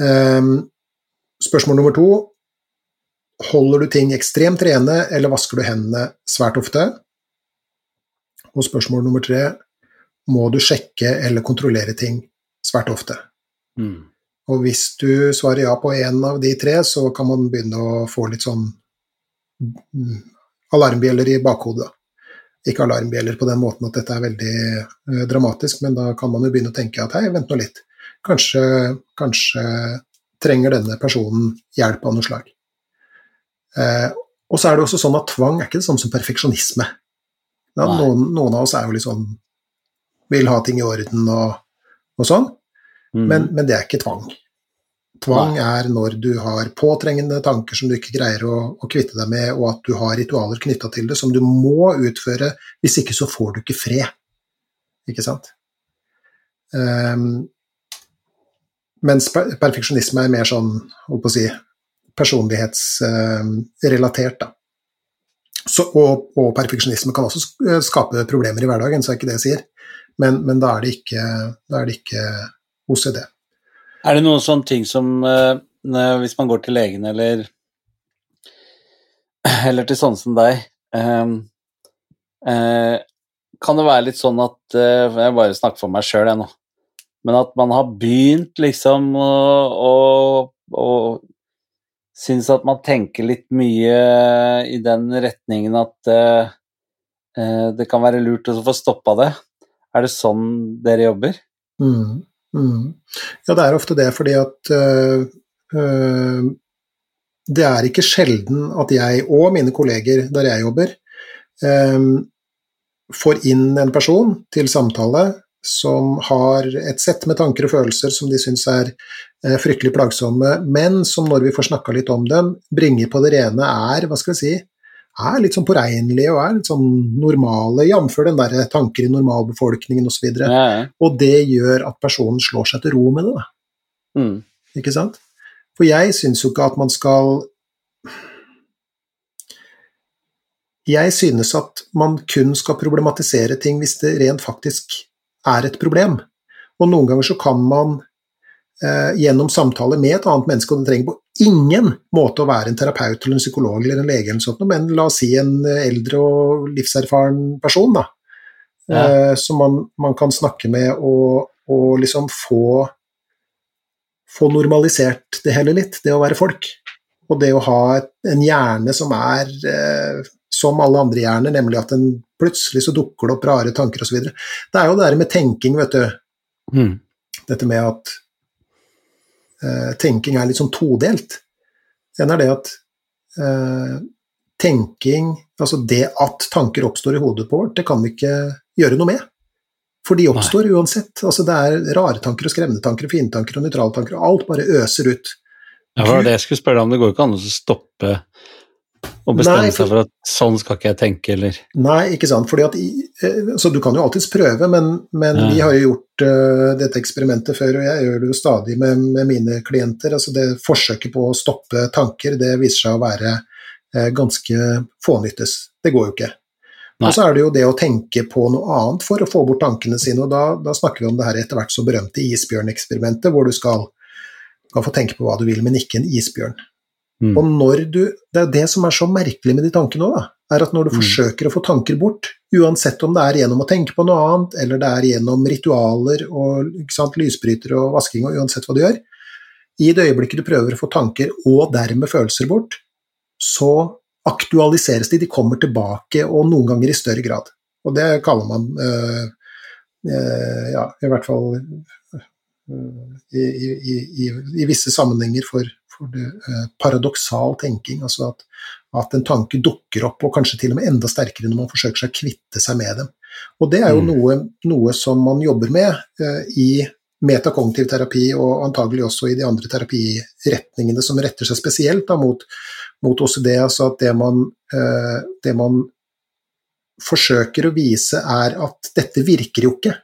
Um, spørsmål nummer to holder du ting ekstremt rene, eller vasker du hendene svært ofte? Og spørsmål nummer tre må du sjekke eller kontrollere ting svært ofte. Mm. Og hvis du svarer ja på én av de tre, så kan man begynne å få litt sånn mm, alarmbjeller i bakhodet. Ikke alarmbjeller på den måten at dette er veldig uh, dramatisk, men da kan man jo begynne å tenke at hei, vent nå litt. Kanskje, kanskje trenger denne personen hjelp av noe slag. Eh, og så er det også sånn at tvang er ikke det samme som perfeksjonisme. Ja, noen, noen, av oss er jo litt sånn vil ha ting i orden og og sånn, mm. men, men, det er ikke tvang. Tvang Nei. er når du har påtrengende tanker som du ikke greier å, å kvitte deg med, og at du har ritualer knytta til det som du må utføre, hvis ikke så får du ikke fred. Ikke sant? Um, mens perfeksjonisme er mer sånn, holdt på å si, personlighetsrelatert, da. Så, og, og, perfeksjonisme kan også skape problemer i hverdagen, så er ikke det jeg sier. Men, men da, er det ikke, da er det ikke OCD. Er det noen sånne ting som uh, hvis man går til legen eller eller til sånne som deg uh, Kan det være litt sånn at Jeg bare snakker for meg sjøl, jeg nå. Men at man har begynt liksom å, å, å synes at man tenker litt mye i den retningen at det kan være lurt å få stoppa det. Er det sånn dere jobber? Mm, mm. Ja, det er ofte det, fordi at uh, uh, det er ikke sjelden at jeg og mine kolleger der jeg jobber, får inn en person til samtale som har et sett med tanker og følelser som de syns er fryktelig plagsomme, men som når vi får snakka litt om dem, bringer på det rene er, hva skal vi si, er litt sånn påregnelige og er litt sånn normale, jf. den der tanker i normalbefolkningen osv. Og, så ja, ja. og det gjør at personen slår seg til ro med det. Da. Mm. Ikke sant? For jeg syns jo ikke at man skal Jeg synes at man kun skal problematisere ting hvis det rent faktisk er et problem. Og noen ganger så kan man eh, gjennom samtale med et annet menneske, og det trenger på ingen måte å være en terapeut eller en psykolog eller en lege, eller sånt, men la oss si en eldre og livserfaren person, da, ja. eh, som man, man, kan snakke med og, og liksom få, få normalisert det hele litt, det å være folk. Og det å ha en hjerne som er eh, som alle andre hjerner, nemlig at den plutselig så dukker det opp rare tanker osv. Det er jo det der med tenking, vet du. Mm dette med at eh, tenking er litt sånn todelt. En er det at eh, tenking, altså det at tanker oppstår i hodet på vårt, det kan vi ikke gjøre noe med. For de oppstår Nei. uansett. Altså det er rare tanker og skremmende tanker og fine tanker og nøytrale tanker, og alt bare øser ut. Ja, det det jeg skulle spørre deg om. Det går ikke an å stoppe og bestemme Nei, for, seg for at sånn skal ikke jeg tenke, eller Nei, ikke sant. Fordi at, eh, så du kan jo alltids prøve, men, men ja. vi har jo gjort uh, dette eksperimentet før, og jeg gjør det jo stadig med, med, mine klienter. altså det Forsøket på å stoppe tanker, det viser seg å være uh, ganske fånyttes. Det går jo ikke. Nei. Og så er det jo det å tenke på noe annet for å få bort tankene sine, og da, da snakker vi om det her etter hvert så berømte isbjørneksperimentet, hvor du skal, skal få tenke på hva du vil, men ikke en isbjørn. Mm. Og når du, Det er det som er så merkelig med de tankene òg, er at når du mm. forsøker å få tanker bort, uansett om det er gjennom å tenke på noe annet, eller det er gjennom ritualer og sant, lysbrytere og vasking og uansett hva du gjør, i det øyeblikket du prøver å få tanker og dermed følelser bort, så aktualiseres de, de kommer tilbake, og noen ganger i større grad. Og det kaller man øh, øh, ja, i hvert fall i, i, i, i, visse sammenhenger for, for det, eh, paradoksal tenking, altså at, at, en tanke dukker opp, og kanskje til og med enda sterkere når man forsøker seg å kvitte seg med dem. Og det er jo mm. noe, noe, som man jobber med eh, i metakognitiv terapi, og antagelig også i de andre terapiretningene som retter seg spesielt da, mot, mot OCD. Altså at det man, eh, det man forsøker å vise, er at dette virker jo ikke.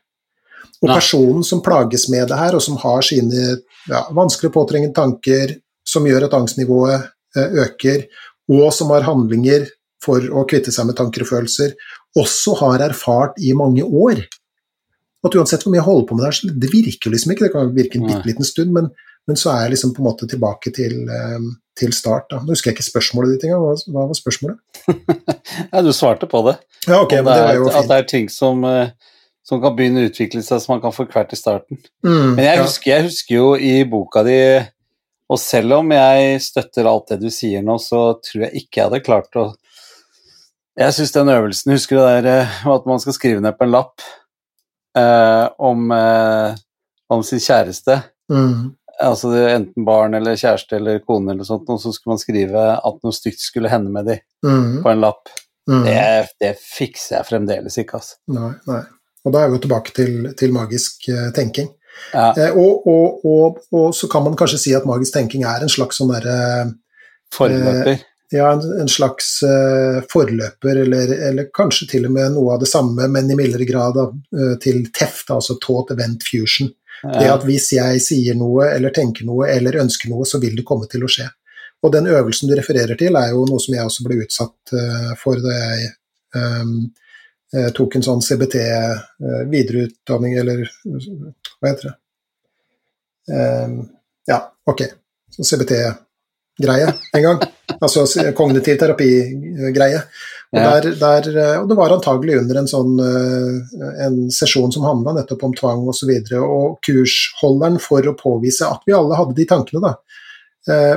Og personen som plages med det her, og som har sine ja, vanskelig påtrengende tanker, som gjør at angstnivået eh, øker, og som har handlinger for å kvitte seg med tanker og følelser, også har erfart i mange år. At uansett hvor mye jeg holder på med det her, det virker liksom ikke, det kan virke en bitte liten stund, men, men, så er jeg liksom på en måte tilbake til, eh, til start. Da. Nå husker jeg ikke spørsmålet ditt engang, hva, hva var spørsmålet? ja, du svarte på det. Ja, ok, men det, det var jo fint. At det er ting som, eh, som kan begynne å utvikle seg som man kan få hvert i starten. Mm, men jeg husker, jeg husker jo i boka di og selv om jeg støtter alt det du sier nå, så tror jeg ikke jeg hadde klart å Jeg syns den øvelsen Husker du det der eh, at man skal skrive ned på en lapp eh, om, eh, om, sin kjæreste? Mm. Altså enten barn eller kjæreste eller kone eller sånt, og så skulle man skrive at noe stygt skulle hende med dem mm. på en lapp. Mm. Det, det, fikser jeg fremdeles ikke, altså. Nei, nei. Og da er vi jo tilbake til, til magisk uh, tenking. Ja. Eh, og, og, og, og, så kan man kanskje si at magisk tenking er en slags sånn derre Forløper? Eh, ja, en, en slags uh, forløper, eller, eller, kanskje til og med noe av det samme, men i mildere grad av, uh, til TEFT, altså Taught Event Fusion. Ja. Det at hvis jeg sier noe, eller tenker noe, eller ønsker noe, så vil det komme til å skje. Og den øvelsen du refererer til, er jo noe som jeg også ble utsatt uh, for da jeg um, tok en sånn CBT-videreutdanning, eller hva heter det? Eh, ja, ok. Så CBT-greie en gang. altså kognitiv terapi-greie. Og, ja. der, der, eh, og, det var antagelig under en sånn en sesjon som handla nettopp om tvang osv. Og, så videre, og kursholderen, for å påvise at vi alle hadde de tankene, da,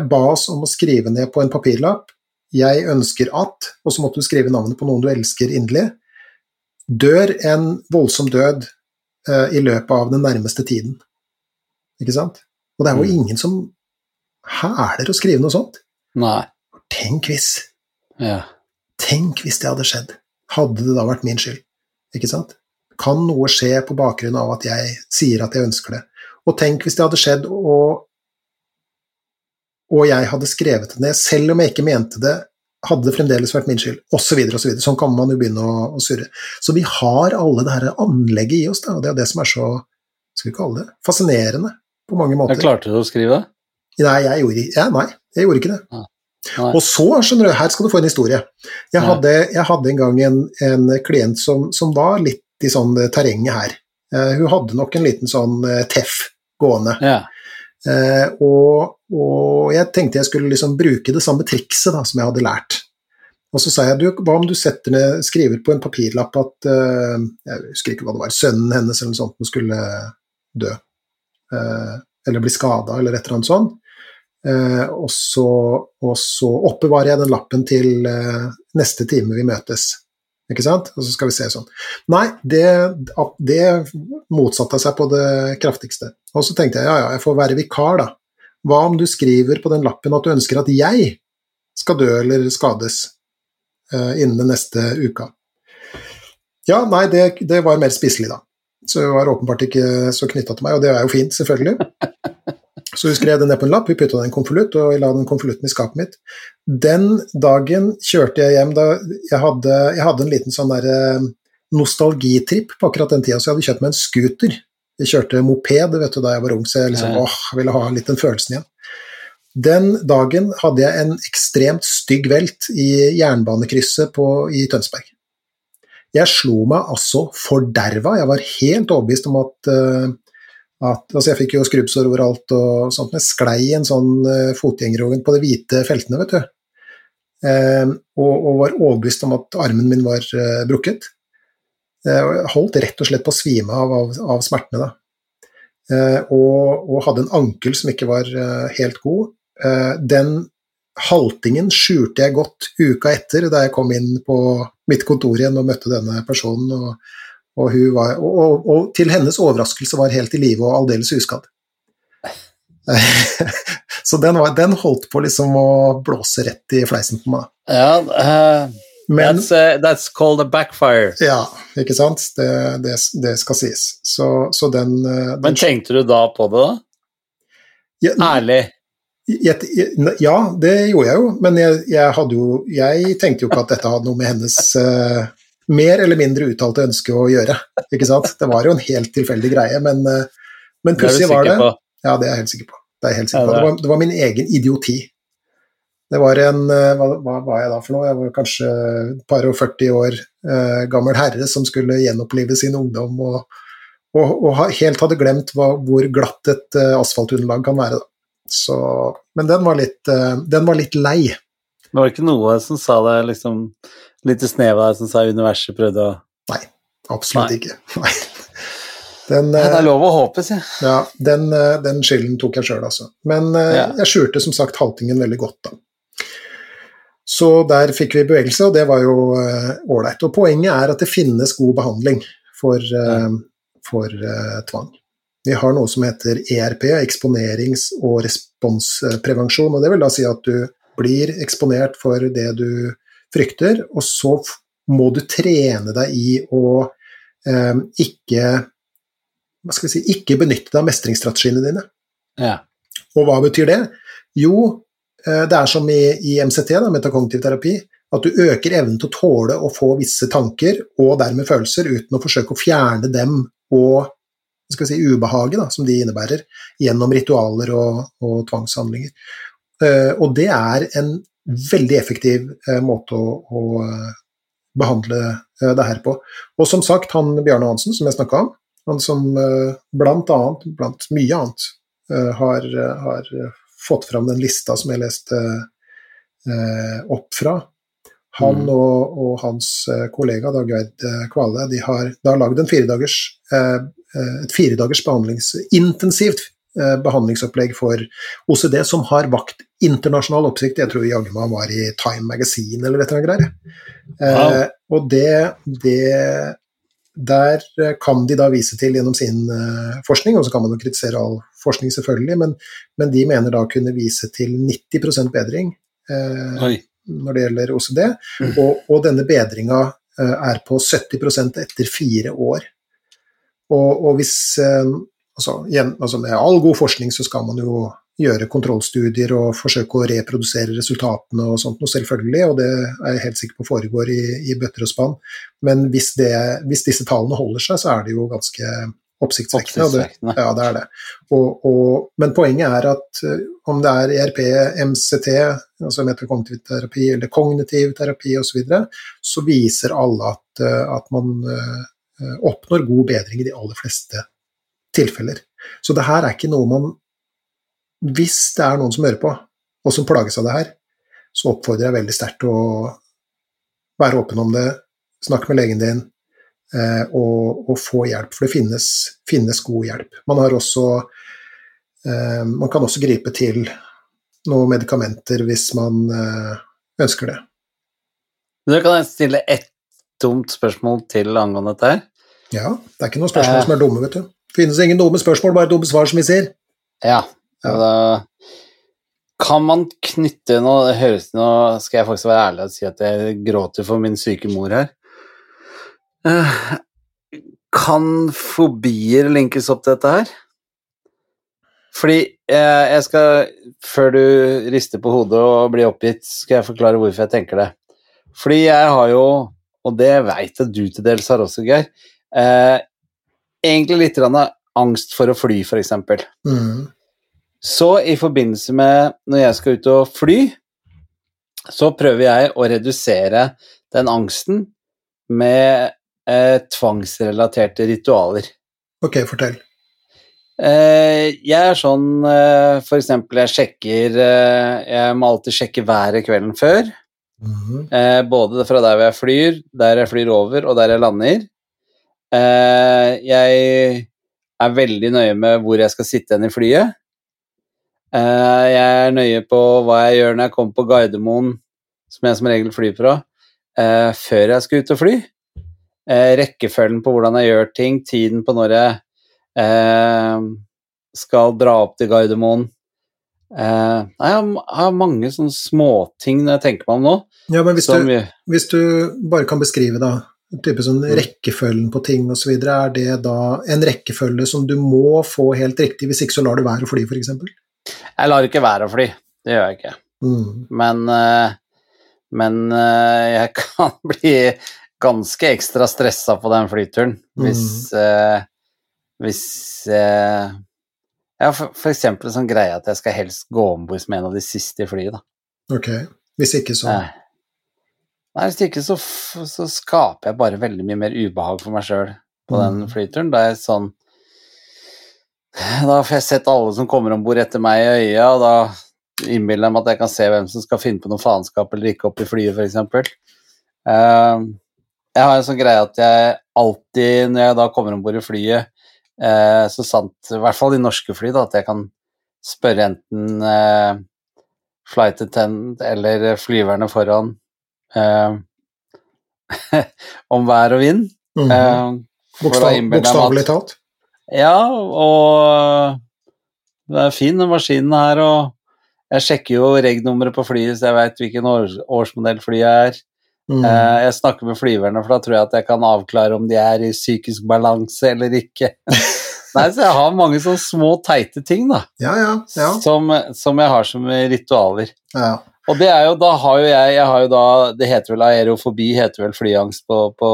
ba oss om å skrive ned på en papirlapp 'Jeg ønsker at', og så måtte du skrive navnet på noen du elsker inderlig, dør en voldsom død uh, i løpet av den nærmeste tiden. Ikke sant? Og det er jo mm. ingen som hæler å skrive noe sånt. Nei. Tenk hvis. Ja. Tenk hvis det hadde skjedd. Hadde det da vært min skyld? Ikke sant? Kan noe skje på bakgrunn av at jeg sier at jeg ønsker det? Og tenk hvis det hadde skjedd, og, og jeg hadde skrevet det ned, selv om jeg ikke mente det, hadde det fremdeles vært min skyld, osv. Så osv. Så sånn kan man jo begynne å, å, surre. Så vi har alle det her anlegget i oss, da, og det er det som er så skal vi kalle det, fascinerende på mange måter. Jeg klarte du å skrive det? Nei, jeg gjorde, ja, nei, jeg gjorde ikke det. Ja. Og så, skjønner du, her skal du få en historie. Jeg, hadde, jeg hadde, en gang en, en klient som, som, var litt i sånn eh, terrenget her. Uh, hun hadde nok en liten sånn uh, teff gående. Ja. Uh, og, og, jeg tenkte jeg skulle liksom bruke det samme trikset da, som jeg hadde lært. Og så sa jeg du, hva om du ned, skriver på en papirlapp at Jeg husker ikke hva det var, sønnen hennes eller noe sånt skulle dø. eller bli skada, eller et eller annet sånt. Uh, og, så, og, så, oppbevarer jeg den lappen til neste time vi møtes. Ikke sant? Og så skal vi se sånn. Nei, det, det motsatte seg på det kraftigste. Og så tenkte jeg ja, ja, jeg får være vikar, da. Hva om du skriver på den lappen at du ønsker at jeg skal dø eller skades uh, innen den neste uka? Ja, nei, det, det var mer spiselig, da. Så jeg var åpenbart ikke så knytta til meg, og det er jo fint, selvfølgelig. Så vi skrev det ned på en lapp, vi putta den i en konvolutt, og jeg la den konvolutten i skapet mitt. Den dagen kjørte jeg hjem da jeg hadde, jeg hadde en liten sånn der eh, nostalgitripp på akkurat den tida, så jeg hadde kjøpt meg en scooter. Jeg kjørte moped vet du, da jeg var ung, så jeg liksom, åh, ville ha litt den følelsen igjen. Den dagen hadde jeg en ekstremt stygg velt i jernbanekrysset på, i Tønsberg. Jeg slo meg altså forderva. Jeg var helt overbevist om at uh, at altså Jeg fikk jo skrubbsår overalt og sånt, men jeg sklei i en sånn uh, fotgjengerovergang på de hvite feltene, vet du. Uh, og, og, var overbevist om at armen min var uh, brukket. Jeg holdt rett og slett på å svime av, av, av smertene da. Og, og, hadde en ankel som ikke var helt god. den haltingen skjulte jeg godt uka etter, da jeg kom inn på mitt kontor igjen og møtte denne personen. og og, var, og, til hennes overraskelse var helt i live og aldeles uskadd. så den, var, den, holdt på liksom å blåse rett i fleisen på meg. Ja, uh, Men, that's, uh, that's, called a backfire. Ja, ikke sant. Det, det, det skal sies. Så, så den, uh, den, Men tenkte du da på det, da? Ja, Ærlig? Ja, det gjorde jeg jo, men jeg, jeg, jo, jeg tenkte jo ikke at dette hadde noe med hennes uh, mer eller mindre uttalte ønske å gjøre. Ikke sant? Det var jo en helt tilfeldig greie, men, uh, men pussig var det. På. Ja, det er jeg helt sikker på. Det, helt sikker på. Det, var, det, var, min egen idioti. Det var en eh, hva, hva, var jeg da for noe? Jeg var kanskje et par og 40 år eh, gammel herre som skulle gjenopplive sin ungdom og, og, og helt hadde glemt hva, hvor glatt et eh, asfaltunderlag kan være. Så, men den var, litt, eh, den var litt lei. Det var ikke noe som sa det liksom Litt snev av deg som sa universet prøvde å Nei, absolutt Nei. ikke. Nei. Den, det er lov å håpe, sier jeg. Ja, den, eh, den skylden tok jeg sjøl, altså. Men eh, ja. jeg skjulte som sagt haltingen veldig godt, da. Så der fikk vi bevegelse, og det var jo eh, ålreit. Og poenget er at det finnes god behandling for, uh, for uh, tvang. Vi har noe som heter ERP, eksponerings- og responsprevensjon. og Det vil da si at du blir eksponert for det du frykter, og så må du trene deg i å eh, ikke hva skal vi si, ikke benytte deg av mestringsstrategiene dine. Ja. Og hva betyr det? Jo, eh, det er som i, i MCT, da, metakognitiv terapi, at du øker evnen til å tåle å få visse tanker og dermed følelser uten å forsøke å fjerne dem og skal vi si, ubehaget da, som de innebærer, gjennom ritualer og, og tvangshandlinger. Uh, og det er en veldig effektiv eh, måte å, å, eh, behandle eh, det her på. Og som sagt, han Bjarne Hansen som jeg snakka om, han som blant annet, blant mye annet, har, har fått fram den lista som jeg leste opp fra. Han mm. og, og, hans kollega Dagveid Kvale de har, de har lagd firedagers, et firedagers behandlings, intensivt behandlingsopplegg for OCD som har vakt internasjonal oppsikt. Jeg tror jaggu meg han var i Time Magazine eller et eller annet greier. Wow. Eh, og det, det, Der kan de da vise til gjennom sin uh, forskning, og så kan man jo kritisere all forskning selvfølgelig, men, men de mener da å kunne vise til 90% bedring uh, når det gjelder OCD, mm. og, og, denne bedringa uh, er på 70% etter fire år. Og, og hvis altså, igjen, altså Med all god forskning så skal man jo gjøre kontrollstudier og forsøke å reprodusere resultatene og sånt noe, selvfølgelig, og det er jeg helt sikker på foregår i, i bøtter og spann. Men hvis, det, hvis, disse tallene holder seg, så er det jo ganske oppsiktsvekkende. Det, ja, det er det. Og, og, men poenget er at uh, om det er ERP, MCT, altså metakognitiv terapi eller kognitiv terapi osv., så, videre, så viser alle at, uh, at man uh, oppnår god bedring i de aller fleste tilfeller. Så det her er ikke noe man hvis det er noen som hører på, og som plages av det her, så oppfordrer jeg veldig sterkt å være åpen om det, snakke med legen din eh, og, og, få hjelp, for det finnes, finnes god hjelp. Man, også, eh, man kan også gripe til noen medikamenter hvis man eh, ønsker det. Du kan stille ett dumt spørsmål til angående dette her. Ja, det er ikke noen spørsmål som er dumme, vet du. Finnes ingen dumme spørsmål, bare dumme svar, som vi sier. Ja. Ja. Da kan man knytte noe høres Nå skal jeg faktisk være ærlig og si at jeg gråter for min syke mor her. Eh, Kan fobier linkes opp til dette her? Fordi eh, jeg skal, før du rister på hodet og blir oppgitt, skal jeg forklare hvorfor jeg tenker det. Fordi jeg har jo, og det veit jeg du til dels har også, Geir, eh, egentlig litt angst for å fly, eksempel. Mm. Så i forbindelse med når jeg skal ut og fly, så prøver jeg å redusere den angsten med eh, tvangsrelaterte ritualer. Ok, fortell. Eh, jeg er sånn eh, for eksempel jeg sjekker eh, Jeg må alltid sjekke været kvelden før. Mhm. Eh, både fra der hvor jeg flyr, der jeg flyr over, og der jeg lander. Eh, jeg er veldig nøye med hvor jeg skal sitte hen i flyet. Eh, jeg er nøye på hva jeg gjør når jeg kommer på Gardermoen, som jeg som regel flyr fra, eh, før jeg skal ut og fly. Eh, rekkefølgen på hvordan jeg gjør ting, tiden på når jeg skal dra opp til Gardermoen. Jeg har- mange sånne småting når jeg tenker meg om nå. Ja, men hvis Som, du, hvis du bare kan beskrive da, type sånn Mm. rekkefølgen på ting osv., er det da en rekkefølge som du må få helt riktig, hvis ikke så lar du være å fly, for eksempel? Jeg lar ikke være å fly, det gjør jeg ikke. Mm. Men, eh, men eh, jeg kan bli ganske ekstra stressa på den flyturen hvis eh, Hvis Ja, for, for eksempel sånn greie at jeg skal helst gå om bord med en av de siste i flyet, da. Ok. Hvis ikke så Nei. Nei, hvis ikke så, så skaper jeg bare veldig mye mer ubehag for meg sjøl på den Mm. flyturen. Da er jeg sånn Da får jeg sett alle som kommer om bord etter meg i øya, og da innbiller jeg meg at jeg kan se hvem som skal finne på noe faenskap eller ikke opp i flyet, f.eks. Uh, jeg har en sånn greie at jeg alltid, når jeg da kommer om bord i flyet, eh, så sant, i hvert fall i norske fly, da, at jeg kan spørre enten eh, flight attendant eller flyverne foran eh, om vær og vind. Mm -hmm. Bokstav, Bokstavelig talt. Ja, og det er fin den maskinen her, og jeg sjekker jo reg-nummeret på flyet, så jeg veit hvilken års årsmodell flyet er. Mm. Eh, jeg snakker med flyverne, for da tror jeg at jeg kan avklare om de er i psykisk balanse eller ikke. Nei, så jeg har mange sånne små, teite ting, da, Ja, ja, ja. som, som jeg har som ritualer. ja. Og det er jo, da har jo jeg, jeg har jo da, det heter vel aerofobi, heter vel flyangst på, på,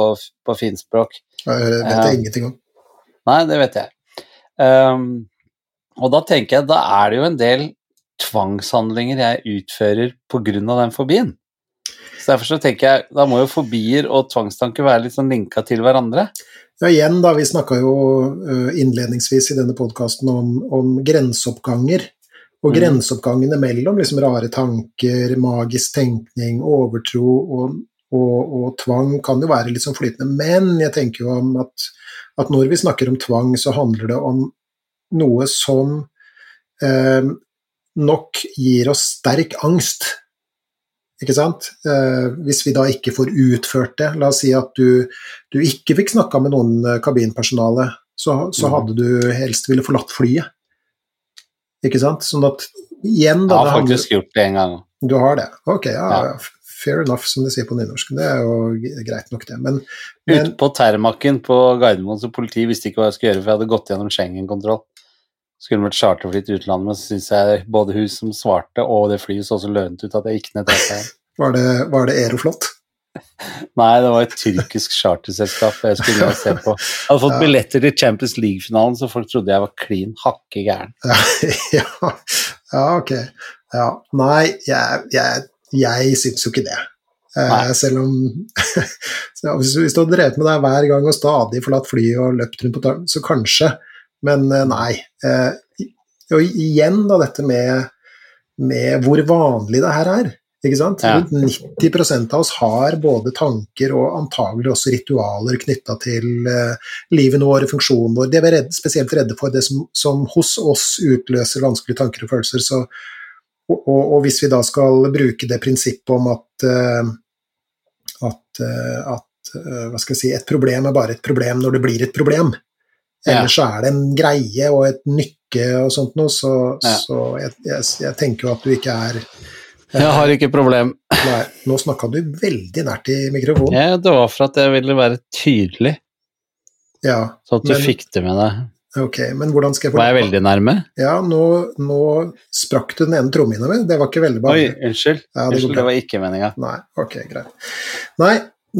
på finspråk. Jeg vet jeg ingenting om. Nei, det vet jeg. Um, og da tenker jeg, da er det jo en del tvangshandlinger jeg utfører av den fobien. Så derfor så tenker jeg, da må jo fobier og tvangstanker være litt sånn linka til hverandre. Ja, igjen da, vi snakka jo innledningsvis i denne podkasten om, om grenseoppganger. Og Mm. grenseoppgangene mellom liksom rare tanker, magisk tenkning, overtro og, og, og tvang kan jo være litt sånn flytende. Men jeg tenker jo om at, at når vi snakker om tvang, så handler det om noe som eh, nok gir oss sterk angst. Ikke sant? Eh, hvis vi da ikke får utført det. La oss si at du, du ikke fikk snakka med noen eh, kabinpersonale, så, så Mhm. hadde du helst ville forlatt flyet. Ikke sant? Sånn at igjen Jeg har faktisk handler- gjort det en gang. Du har det? Ok, ja, Ja. Fair enough, som de sier på nynorsk. Det er jo greit nok, det. Men, men Ute på Termakken på Gardermoen, så politiet visste ikke hva jeg skulle gjøre, for jeg hadde gått gjennom Schengen-kontroll. Skulle vært charterfly til utlandet, men så syns jeg både hun som svarte og det flyet så så lønt ut at jeg gikk ned til seg. var det, var det Aeroflot? Nei, det var et tyrkisk charterselskap jeg skulle se på. Jeg hadde fått Ja. billetter til Champions League-finalen, så folk trodde jeg var klin hakke gæren. Ja, ja, ja, ok. Ja. Nei, jeg, jeg, jeg syns jo ikke det. Eh, Nei. selv om hvis, du hadde drevet med det hver gang og stadig forlatt flyet og løpt rundt på tårn, så kanskje. Men eh, nei. Eh, og igjen da dette med, med hvor vanlig det her er. Ikke sant? Ja. Rundt 90% av oss har både tanker og antagelig også ritualer knytta til uh, livet våre, funksjonen vår. Det vi er redde, spesielt redde for, det som, som hos oss utløser vanskelige tanker og følelser. Så, og, og, hvis vi da skal bruke det prinsippet om at, eh, at, eh, at eh, hva skal jeg si, et problem er bare et problem når det blir et problem. Ja. Ellers så er det en greie og et nykke og sånt noe, så, Ja. så jeg, jeg, jeg tenker jo at du ikke er Jeg har ikke problem. Nei, nå snakka du veldig nært i mikrofonen. Ja, det var for at jeg ville være tydelig, Ja, så at du Men- fikk det med deg. Ok, men hvordan skal jeg få Var jeg veldig nærme? Ja, nå, nå sprakk du den ene trommehinna mi, det var ikke veldig Oi, unnskyld. Ja, det Unnskyld, det var ikke meninga. Nei, ok, greit. Nei,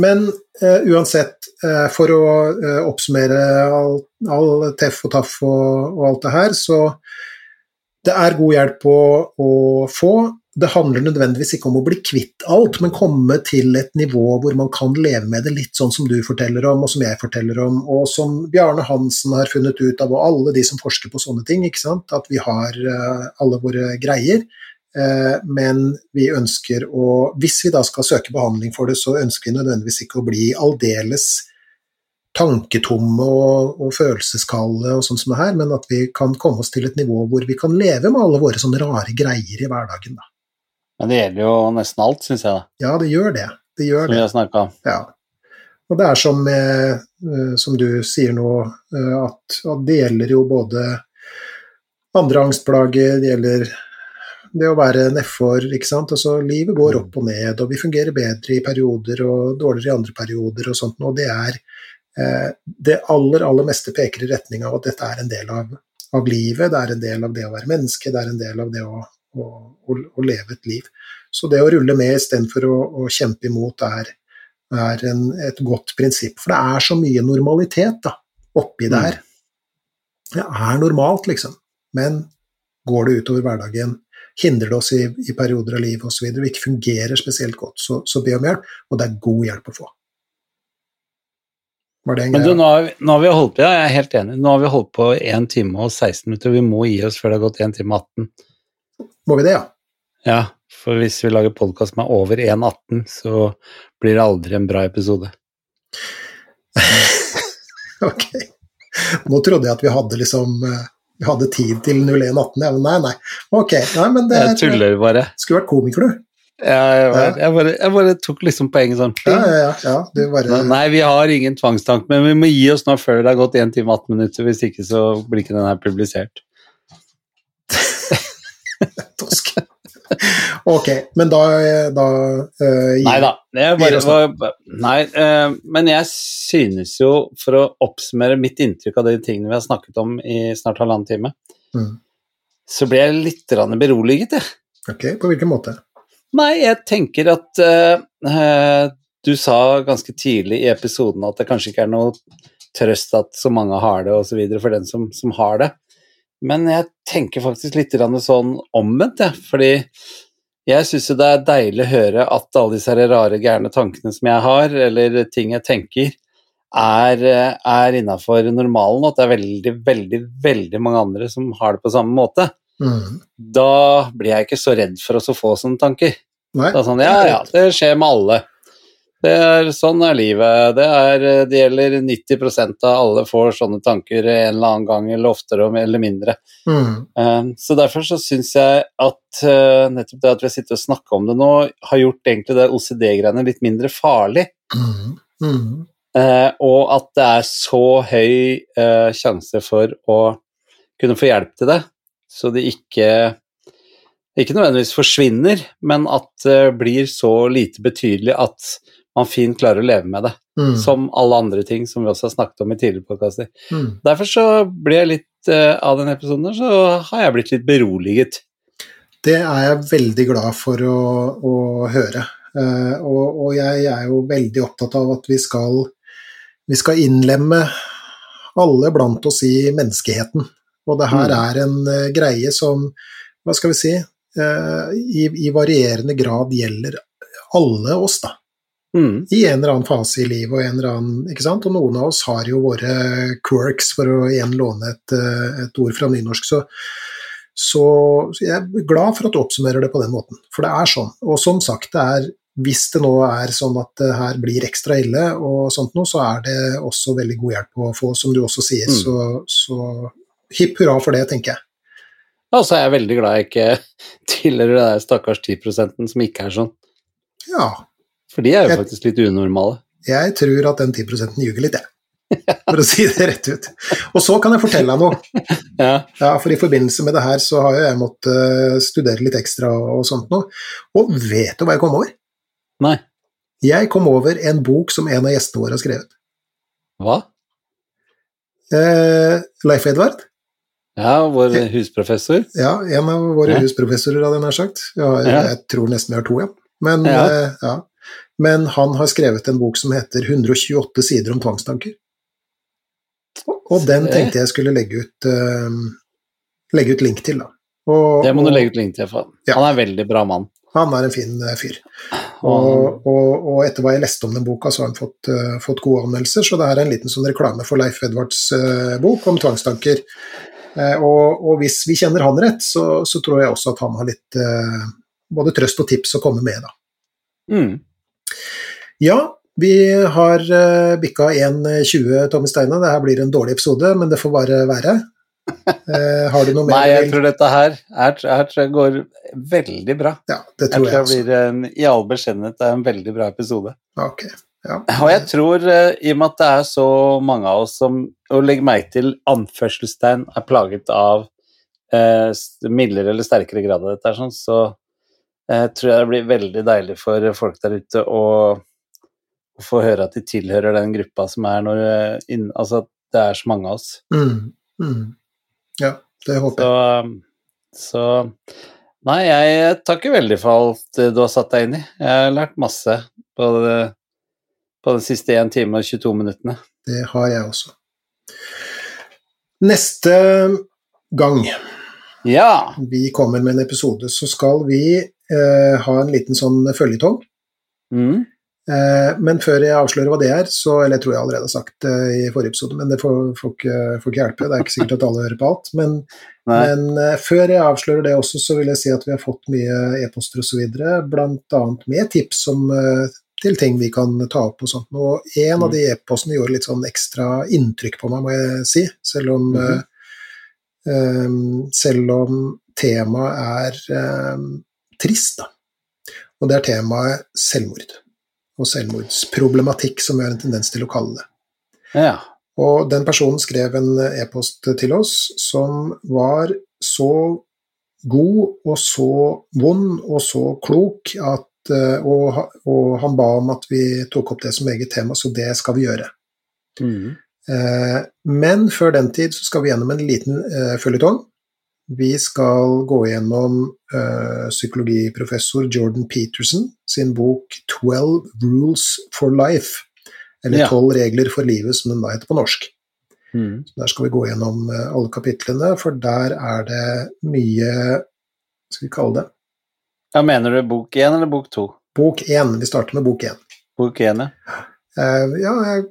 men uh, uansett, uh, for å uh, oppsummere all, all teff og taff og, og alt det her, så det er god hjelp å, å få. Det handler nødvendigvis ikke om å bli kvitt alt, men komme til et nivå hvor man kan leve med det litt sånn som du forteller om, og som jeg forteller om, og som Bjarne Hansen har funnet ut av, og alle de som forsker på sånne ting, ikke sant? at vi har uh, alle våre greier. Eh, men vi ønsker å Hvis vi da skal søke behandling for det, så ønsker vi nødvendigvis ikke å bli aldeles tanketomme og, og følelseskalde og sånn som det her, men at vi kan komme oss til et nivå hvor vi kan leve med alle våre sånne rare greier i hverdagen. Da. Men det gjelder jo nesten alt, syns jeg, da. Ja, det gjør det. Det gjør Som vi har snakka om. Ja. Og det er som, eh, som du sier nå, eh, at, at det gjelder jo både andre angstplager, det gjelder det å være nedfor, ikke sant. Altså, livet går opp og ned, og vi fungerer bedre i perioder og dårligere i andre perioder og sånt, og det er eh, Det aller, aller meste peker i retning av at dette er en del av, av livet, det er en del av det å være menneske, det er en del av det å, å, å, å leve et liv. Så det å rulle med istedenfor å, å kjempe imot er, er en, et godt prinsipp. For det er så mye normalitet da, oppi det her. Det er normalt, liksom. Men går det utover hverdagen, hindrer det oss i, i perioder av livet osv., vi ikke fungerer spesielt godt, så, så be om hjelp, og det er god hjelp å få. Men du, nå har, vi, nå har vi holdt på, ja, jeg er helt enig. Nå har vi holdt på 1 time og 16 minutter. Vi må gi oss før det har gått 1 time og 18. Må vi det, ja? Ja, for hvis vi lager podkast med over 1,18, så blir det aldri en bra episode. Ok. Nå trodde jeg at vi hadde liksom eh, vi hadde tid til 0118. Ja, men nei, nei. Ok, nei, men det Jeg tuller bare. skulle vært komiker, du. Ja, jeg, bare, jeg, bare, jeg bare tok liksom poenget sånn. Ja, ja, ja. ja bare Nei, vi har ingen tvangstank, men vi må gi oss nå før det har gått 1 time og 18 minutter. Hvis ikke så blir ikke den her publisert. Ok, men da, da uh, gir- Nei da. Bare, var, nei, uh, men jeg synes jo, for å oppsummere mitt inntrykk av de tingene vi har snakket om i snart halvannen time, Mm. så ble jeg litt beroliget, jeg. Ok, på hvilken måte? Nei, jeg tenker at eh, eh, du sa ganske tidlig i episoden at det kanskje ikke er noe trøst at så mange har det, osv. for den som, som har det. Men jeg tenker faktisk litt sånn omvendt, jeg. Fordi jeg syns jo det er deilig å høre at alle disse rare, gærne tankene som jeg har, eller ting jeg tenker, er, er innafor normalen, og at det er veldig, veldig, veldig mange andre som har det på samme måte. Mm. Da blir jeg ikke så redd for å få sånne tanker. Nei? Det er sånn, ja, ja, det skjer med alle. Det er, sånn er livet. Det, er, det gjelder 90% av alle får sånne tanker en eller annen gang, eller oftere eller mindre. Mm. Um, så derfor så syns jeg at uh, nettopp det at vi har sittet og snakka om det nå, har gjort egentlig det OCD-greiene litt mindre farlig. Mm. Mm. Og at det er så høy sjanse for å kunne få hjelp til det, så det ikke ikke nødvendigvis forsvinner, men at det blir så lite betydelig at man fint klarer å leve med det. Mm. Som alle andre ting som vi også har snakket om i tidligere podkaster. Mm. Derfor så ble jeg litt uh, av den episoden så har jeg blitt litt beroliget. Det er jeg veldig glad for å, å høre. Uh, og, og jeg er jo veldig opptatt av at vi skal, vi skal innlemme alle blant oss i menneskeheten. Og det her Mm. er en uh, greie som, hva skal vi si, i, i varierende grad gjelder alle oss, da. Mm. I en eller annen fase i livet og en eller annen Ikke sant? Og noen av oss har jo våre quirks, for å igjen låne et, eh, et ord fra nynorsk. Så, så jeg er glad for at du oppsummerer det på den måten, for det er sånn. Og som sagt, det er hvis det nå er sånn at det her blir ekstra ille, og sånt noe, så er det også veldig god hjelp å få, som du også sier. Mm. Så, så hipp hurra for det, tenker jeg. altså så er jeg veldig glad jeg ikke tilhører det der stakkars 10% som ikke er sånn. Ja, For de er jo Jeg- faktisk litt unormale. Jeg tror at den 10 ljuger litt, jeg. For å si det rett ut. Og så kan jeg fortelle deg noe. Ja. Ja, for i forbindelse med det her så har jo jeg måttet eh, studere litt ekstra og sånt noe. Og vet du hva jeg kom over? Nei. Jeg kom over en bok som en av gjestene våre har skrevet. Hva? Eh, Leif Edvard? Ja, vår husprofessor. Ja, en av våre Ja. husprofessorer, hadde jeg nær sagt. Jeg, har, Ja. jeg tror nesten vi har to, ja. Men, Ja. eh, ja. Men han har skrevet en bok som heter 128 sider om tvangstanker. Og den tenkte jeg skulle legge ut, uh, legge ut link til, da. Og, Det må du legge ut link til. For. Ja. Han er en veldig bra mann. han er en fin eh, fyr. Og, Og, og, etter hva jeg leste om den boka, så har han fått, uh, fått gode anmeldelser, så det her er en liten sånn reklame for Leif Edvards uh, bok om tvangstanker. Og, og hvis vi kjenner han rett, så, så tror jeg også at han har litt både trøst og tips å komme med, da. mm. Ja, vi har uh, bikka 1,20, Tommy Steine. Det her blir en dårlig episode, men det får bare være. Uh, har du noe mer? Nei, jeg tror dette her, her, her tror jeg går veldig bra. Ja, det Jeg tror tror jeg også. blir en, i all beskjedenhet det er en veldig bra episode. Ok, ja. Og jeg tror, eh, i og med at det er så mange av oss som Og legg merke til anførselstegn er plaget av eh, mildere eller sterkere grad av dette, sånn, så eh, tror jeg det blir veldig deilig for folk der ute å, å få høre at de tilhører den gruppa som er når eh, Altså at det er så mange av oss. Mm, mm. ja, det håper jeg. Så, så Nei, jeg takker veldig for alt eh, du har satt deg inn i. Jeg har lært masse på det, på de siste 1 time og 22 minuttene. Det har jeg også. Neste gang Ja! vi kommer med en episode, så skal vi eh, ha en liten sånn føljetong. Mm. Eh, men før jeg avslører hva det er, så Eller jeg tror jeg allerede har sagt det i forrige episode, men det får, får, ikke, får ikke hjelpe. Det er ikke sikkert at alle hører på alt. Men, men eh, før jeg avslører det også, så vil jeg si at vi har fått mye e-poster osv., bl.a. med tips om, eh, til ting vi kan ta opp og sånt. Og en av Mm. de e-postene gjorde litt sånn ekstra inntrykk på meg, må jeg si. Selv om, mm -hmm selv om temaet er trist, da. Og det er temaet selvmord. Og selvmordsproblematikk, som vi har en tendens til å kalle det. Ja. Og den personen skrev en e-post til oss som var så god og så vond og så klok at eh, og, og han ba om at vi tok opp det som eget tema, så det skal vi gjøre. Mm. Eh, Men før den tid så skal vi gjennom en liten eh, føljetong. Vi skal gå gjennom uh, psykologiprofessor Jordan Peterson sin bok 'Twelve Rules for Life', eller Ja. 'Tolv regler for livet', som den da heter på norsk. Mm. Der skal vi gå gjennom eh, alle kapitlene, for der er det mye Skal vi kalle det ja. Mener du bok én eller bok to? Bok én. Vi starter med bok én. Bok én, ja. Uh, ja, jeg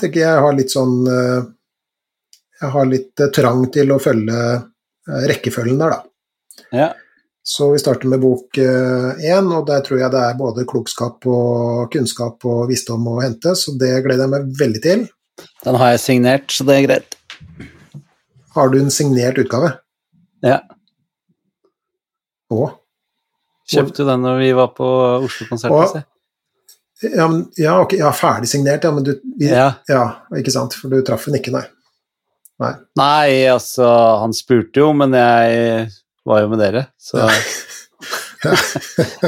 tenker jeg har litt sånn eh, Jeg har litt eh, trang til å følge eh, rekkefølgen der, da. ja. Så vi starter med bok én, og der tror jeg det er både klokskap og kunnskap og visdom å hente, så det gleder jeg meg veldig til. Den har jeg signert, så det er greit. Har du en signert utgave? Ja. Å? Kjøpte den når vi var på Oslo-konserten. Ja, men, ja, okay, ja, ferdig signert, ja, men du vi, ja. Ja. ikke sant, for du traff den ikke, nei. Nei. Nei, altså, han spurte jo, men jeg var jo med dere, så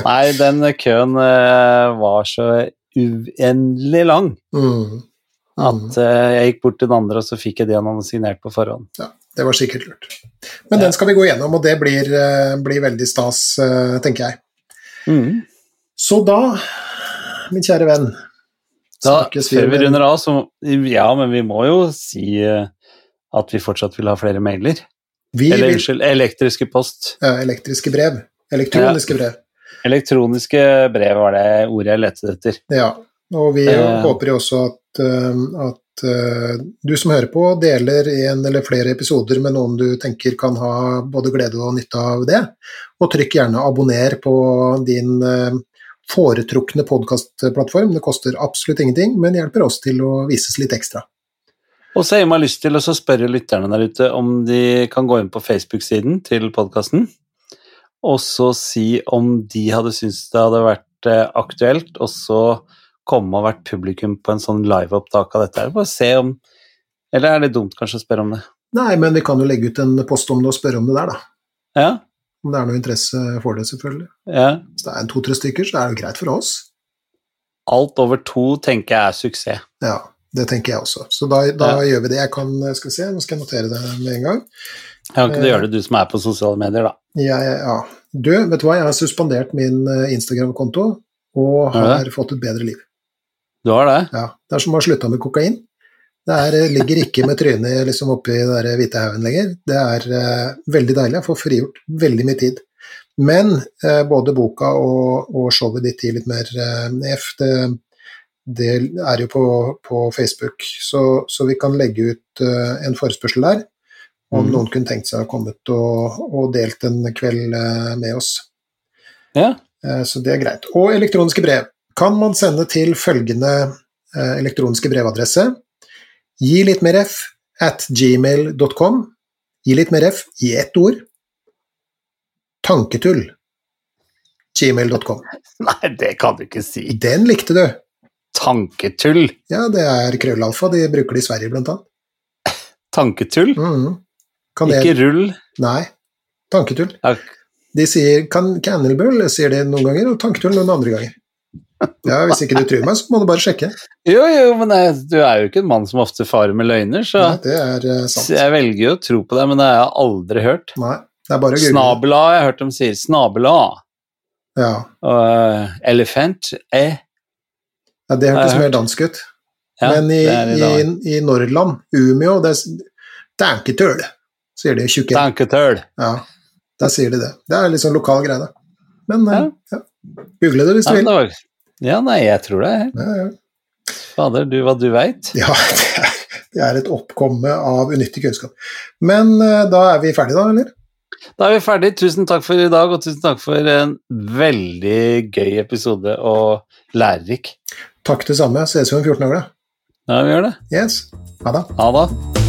Nei, den køen eh, var så uendelig lang Mm. at eh, jeg gikk bort til den andre, og så fikk jeg det han hadde signert på forhånd. Ja, det var sikkert lurt. Men Ja. den skal vi gå gjennom, og det blir, eh, blir veldig stas, tenker jeg. Mm. Så da, min kjære venn Da, før vi runder av, så Ja, men vi må jo si eh, at vi fortsatt vil ha flere mailer. Vi Eller vil unnskyld, elektriske post. ja, Elektriske brev. Elektroniske brev. Elektroniske brev var det ordet jeg lette etter. Ja. Og vi uh, håper jo også at, eh, at uh, du som hører på, deler en eller flere episoder med noen du tenker kan ha både glede og nytte av det. Og trykk gjerne abonner på din uh, foretrukne podkastplattform. Det koster absolutt ingenting, men hjelper oss til å vises litt ekstra. Og så har jeg lyst til å spørre lytterne der ute om de kan gå inn på Facebook-siden til podkasten, og så si om de hadde syntes det hadde vært eh, aktuelt, og så komme og vært publikum på en sånn liveopptak av dette? Bare se om Eller er det dumt kanskje å spørre om det? Nei, men vi kan jo legge ut en post om det og spørre om det der, da. Ja? Om det er noe interesse for det, selvfølgelig. ja. Hvis det er to-tre stykker, så er det jo greit for oss. Alt over to tenker jeg er suksess. Ja, det tenker jeg også. Så da, da gjør vi det. Jeg kan, skal vi se, nå skal jeg notere det med en gang. Kan ikke du gjøre det, du som er på sosiale medier, da? Ja, ja. ja. Du, vet du hva, jeg har suspendert min eh, Instagram-konto og Ja. har fått et bedre liv. Du har det? Ja, Det er som å ha slutta med kokain. Det er, eh, ligger ikke med trynet liksom oppi den hvite haugen lenger. Det er uh, veldig deilig. Jeg får frigjort veldig mye tid. Men uh, både boka og, og showet ditt gir litt mer uh, F. Det, det er jo på, på Facebook, så, så vi kan legge ut uh, en forespørsel der. Om mm. noen kunne tenkt seg å ha kommet og, og delt en kveld uh, med oss. Ja. Uh, Så det er greit. Og elektroniske brev kan man sende til følgende elektroniske brevadresse. Gi litt mer f at gmail.com. Gi litt mer f i ett ord. Tanketull. Gmail.com. Nei, det kan du ikke si. Den likte du. Tanketull. Ja, det er krøllalfa. De bruker det i Sverige, blant annet. Tanketull? Mhm. Kanel... Ikke rull? Nei. Tanketull. De sier kan cannelbull, sier de noen ganger, og tanketull noen andre ganger. Ja, Hvis ikke du tror meg, så må du bare sjekke. Jo, jo, men jeg, du er jo ikke en mann som ofte farer med løgner, så Nei, det er eh, sant. så jeg velger jo å tro på deg, men det har jeg aldri hørt. Nei, det er bare å google. Snabela har hørt dem sier. Snabela. Ja. Og eh, elefant eh. Ja, det hørtes mer dansk ut. Ja, Men i, i i, Norrland, Umeå, det er Tanketøl, sier de tjukke. Danketøl. Ja, der sier de det. Det er litt sånn lokal greie, da. Men ja. ja. google det hvis du vil. ja, nei, jeg tror det. Ja, ja. Fader, du hva du veit. ja, det er, det er et oppkomme av unyttig kunnskap. Men eh, da er vi ferdige, da, eller? Da er vi ferdige. Tusen takk for i dag, og tusen takk for en veldig gøy episode og lærerik. Takk det samme. Ses vi om 14 dager, da. Ja, vi gjør det. Yes. Ha det. Ha det.